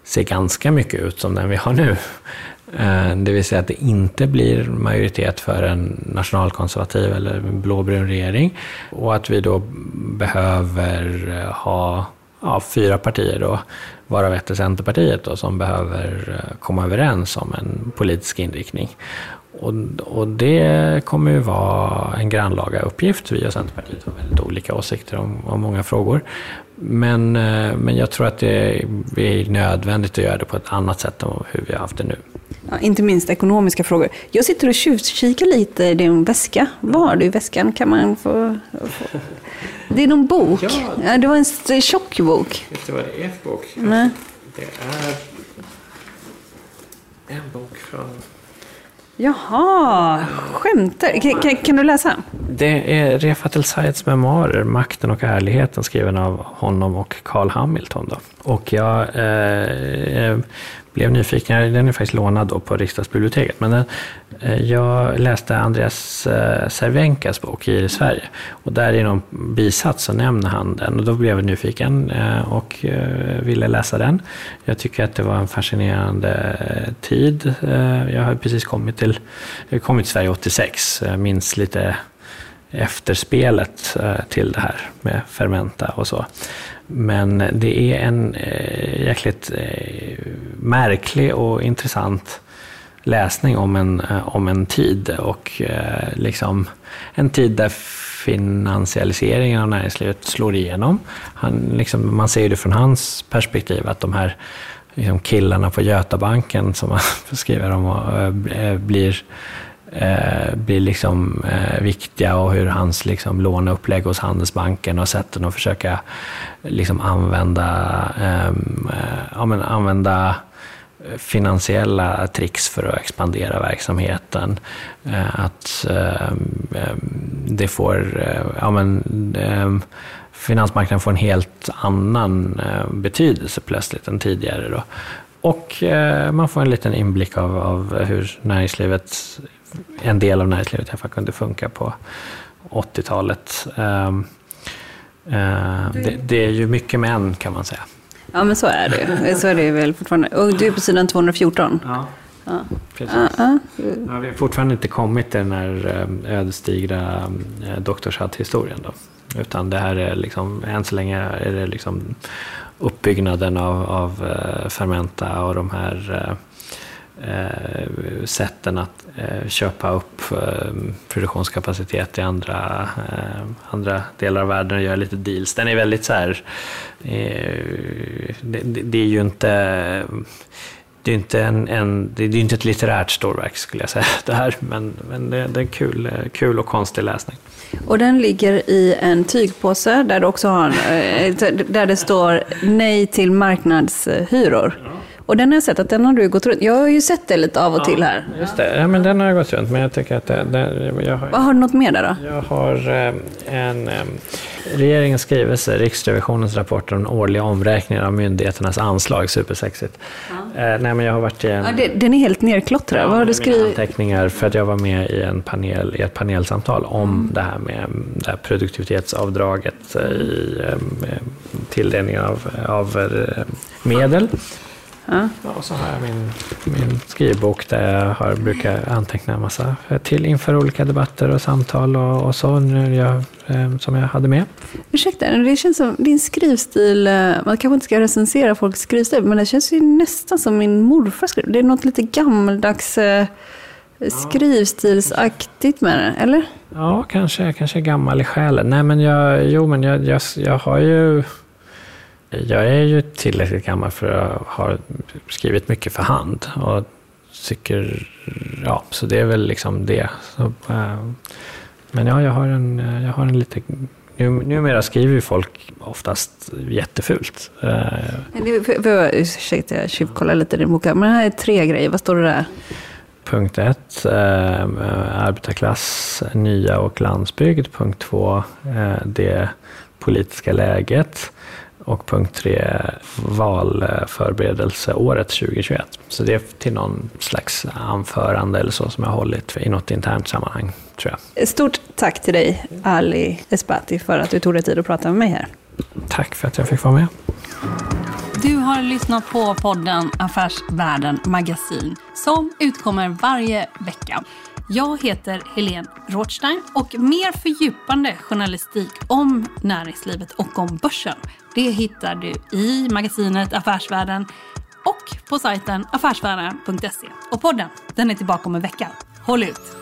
ser ganska mycket ut som den vi har nu. Eh, det vill säga att det inte blir majoritet för en nationalkonservativ eller blåbrun regering. Och att vi då behöver eh, ha ja, fyra partier, då, varav ett är Centerpartiet, då, som behöver eh, komma överens om en politisk inriktning. Och, och det kommer ju vara en grannlaga uppgift. Vi och Centerpartiet har väldigt olika åsikter om, om många frågor. Men, men jag tror att det är nödvändigt att göra det på ett annat sätt än hur vi har haft det nu. Ja, inte minst ekonomiska frågor. Jag sitter och tjuvkikar lite i din väska. Vad har du i väskan? Kan man få... få... Det är någon bok. Ja, ja, det var en tjock bok. Vet du vad det är för bok? Nej. Det är en bok från... Jaha, skämtar kan, kan, kan, du läsa? Det är Refat El Sayeds memoarer, Makten och ärligheten, skriven av honom och Carl Hamilton. Då. Och jag eh, blev nyfiken. Den är faktiskt lånad då på riksdagsbiblioteket. Men den, eh, jag läste Andreas eh, Cervenkas bok I Sverige. Och där i någon bisats så nämner han den. Och då blev jag nyfiken eh, och ville läsa den. Jag tycker att det var en fascinerande tid. Jag har precis kommit till, jag kommit till Sverige 86. Minns lite efterspelet eh, till det här med Fermenta och så. Men det är en eh, jäkligt eh, märklig och intressant läsning om en, om en tid och liksom en tid där finansialiseringen av näringslivet slår igenom. Han, liksom, man ser det från hans perspektiv att de här liksom, killarna på Götabanken som man (laughs) skriver om och, blir eh, blir liksom eh, viktiga och hur hans liksom, låneupplägg hos Handelsbanken och sätten att försöka liksom, använda, ehm, eh, ja, men, använda eh, finansiella tricks för att expandera verksamheten. Eh, att ehm, ehm, det får, eh, ja men, finansmarknaden får en helt annan eh, betydelse plötsligt än tidigare. Då. Och eh, man får en liten inblick av, av hur näringslivet en del av näringslivet i alla fall kunde funka på 80-talet. Um, uh, det, det, är ju mycket män kan man säga. Ja men så är det Så är det väl fortfarande. Och du är på sidan 214. Ja. Ja. Precis. Ja, vi har fortfarande inte kommit till den här ehm, ödesdigra eh, doktorshatt-historien. Då. Utan det här är liksom, än så länge är det liksom uppbyggnaden av, av uh, Fermenta och de här eh, sätten att eh, köpa upp eh, produktionskapacitet i andra, eh, andra delar av världen och göra lite deals. Den är väldigt så här, eh, det, det, är ju inte det är inte, en, en, det är inte ett litterärt storverk skulle jag säga, (laughs) det här, men, men det, det är kul, kul och konstig läsning. Och den ligger i en tygpåse där, det också har, eh, där det står nej till marknadshyror. Ja. Och den har jag sett att den har du gått runt. Jag har ju sett det lite av och till här. Just det, ja, men den har jag gått runt. Men jag tycker att det, det, jag har, Vad har du något mer där då? Jag har eh, en eh, regeringens skrivelse, Riksrevisionens rapport om den årliga omräkningen av myndigheternas anslag. Supersexigt. Ja. Eh, nej, men jag har varit i en... Ja, det, den är helt nerklottrad. Ja, Vad har du skrivit? anteckningar för att jag var med i, en panel, i ett panelsamtal om mm. det här med det här produktivitetsavdraget i tilldelningen av, av medel. Ja. Och så har jag min, min skrivbok där jag har, brukar anteckna en massa till inför olika debatter och samtal och, och så nu jag, eh, som jag hade med. Ursäkta, det känns som din skrivstil, eh, man kanske inte ska recensera folks skrivstil, men det känns ju nästan som min morfars skrivstil. Det är något lite gammaldags eh, skrivstilsaktigt med det, eller? Ja, kanske. Jag kanske är gammal i själen. Nej, men jag, jo, men jag, jag, jag har ju jag är ju tillräckligt gammal för att ha skrivit mycket för hand. Och tycker, ja, så det är väl liksom det. Så, äh, men ja, jag har en, jag har en lite numera skriver ju folk oftast jättefult. Uh, ursäkta, jag tjuvkollar lite i din bok. Men här är tre grejer. Vad står det där? Punkt ett, eh, arbetarklass, nya och landsbygd. Punkt två, eh, det politiska läget och punkt tre valförberedelseåret 2021. Så det är till någon slags anförande eller så som jag har hållit i något internt sammanhang, tror jag. Stort tack till dig, Ali Esbati, för att du tog dig tid att prata med mig här. Tack för att jag fick vara med. Du har lyssnat på podden Affärsvärlden Magasin som utkommer varje vecka. Jag heter Helene Rothstein och mer fördjupande journalistik om näringslivet och om börsen det hittar du i magasinet Affärsvärlden och på sajten affärsvärlden.se. Och podden, den är tillbaka om en vecka. Håll ut!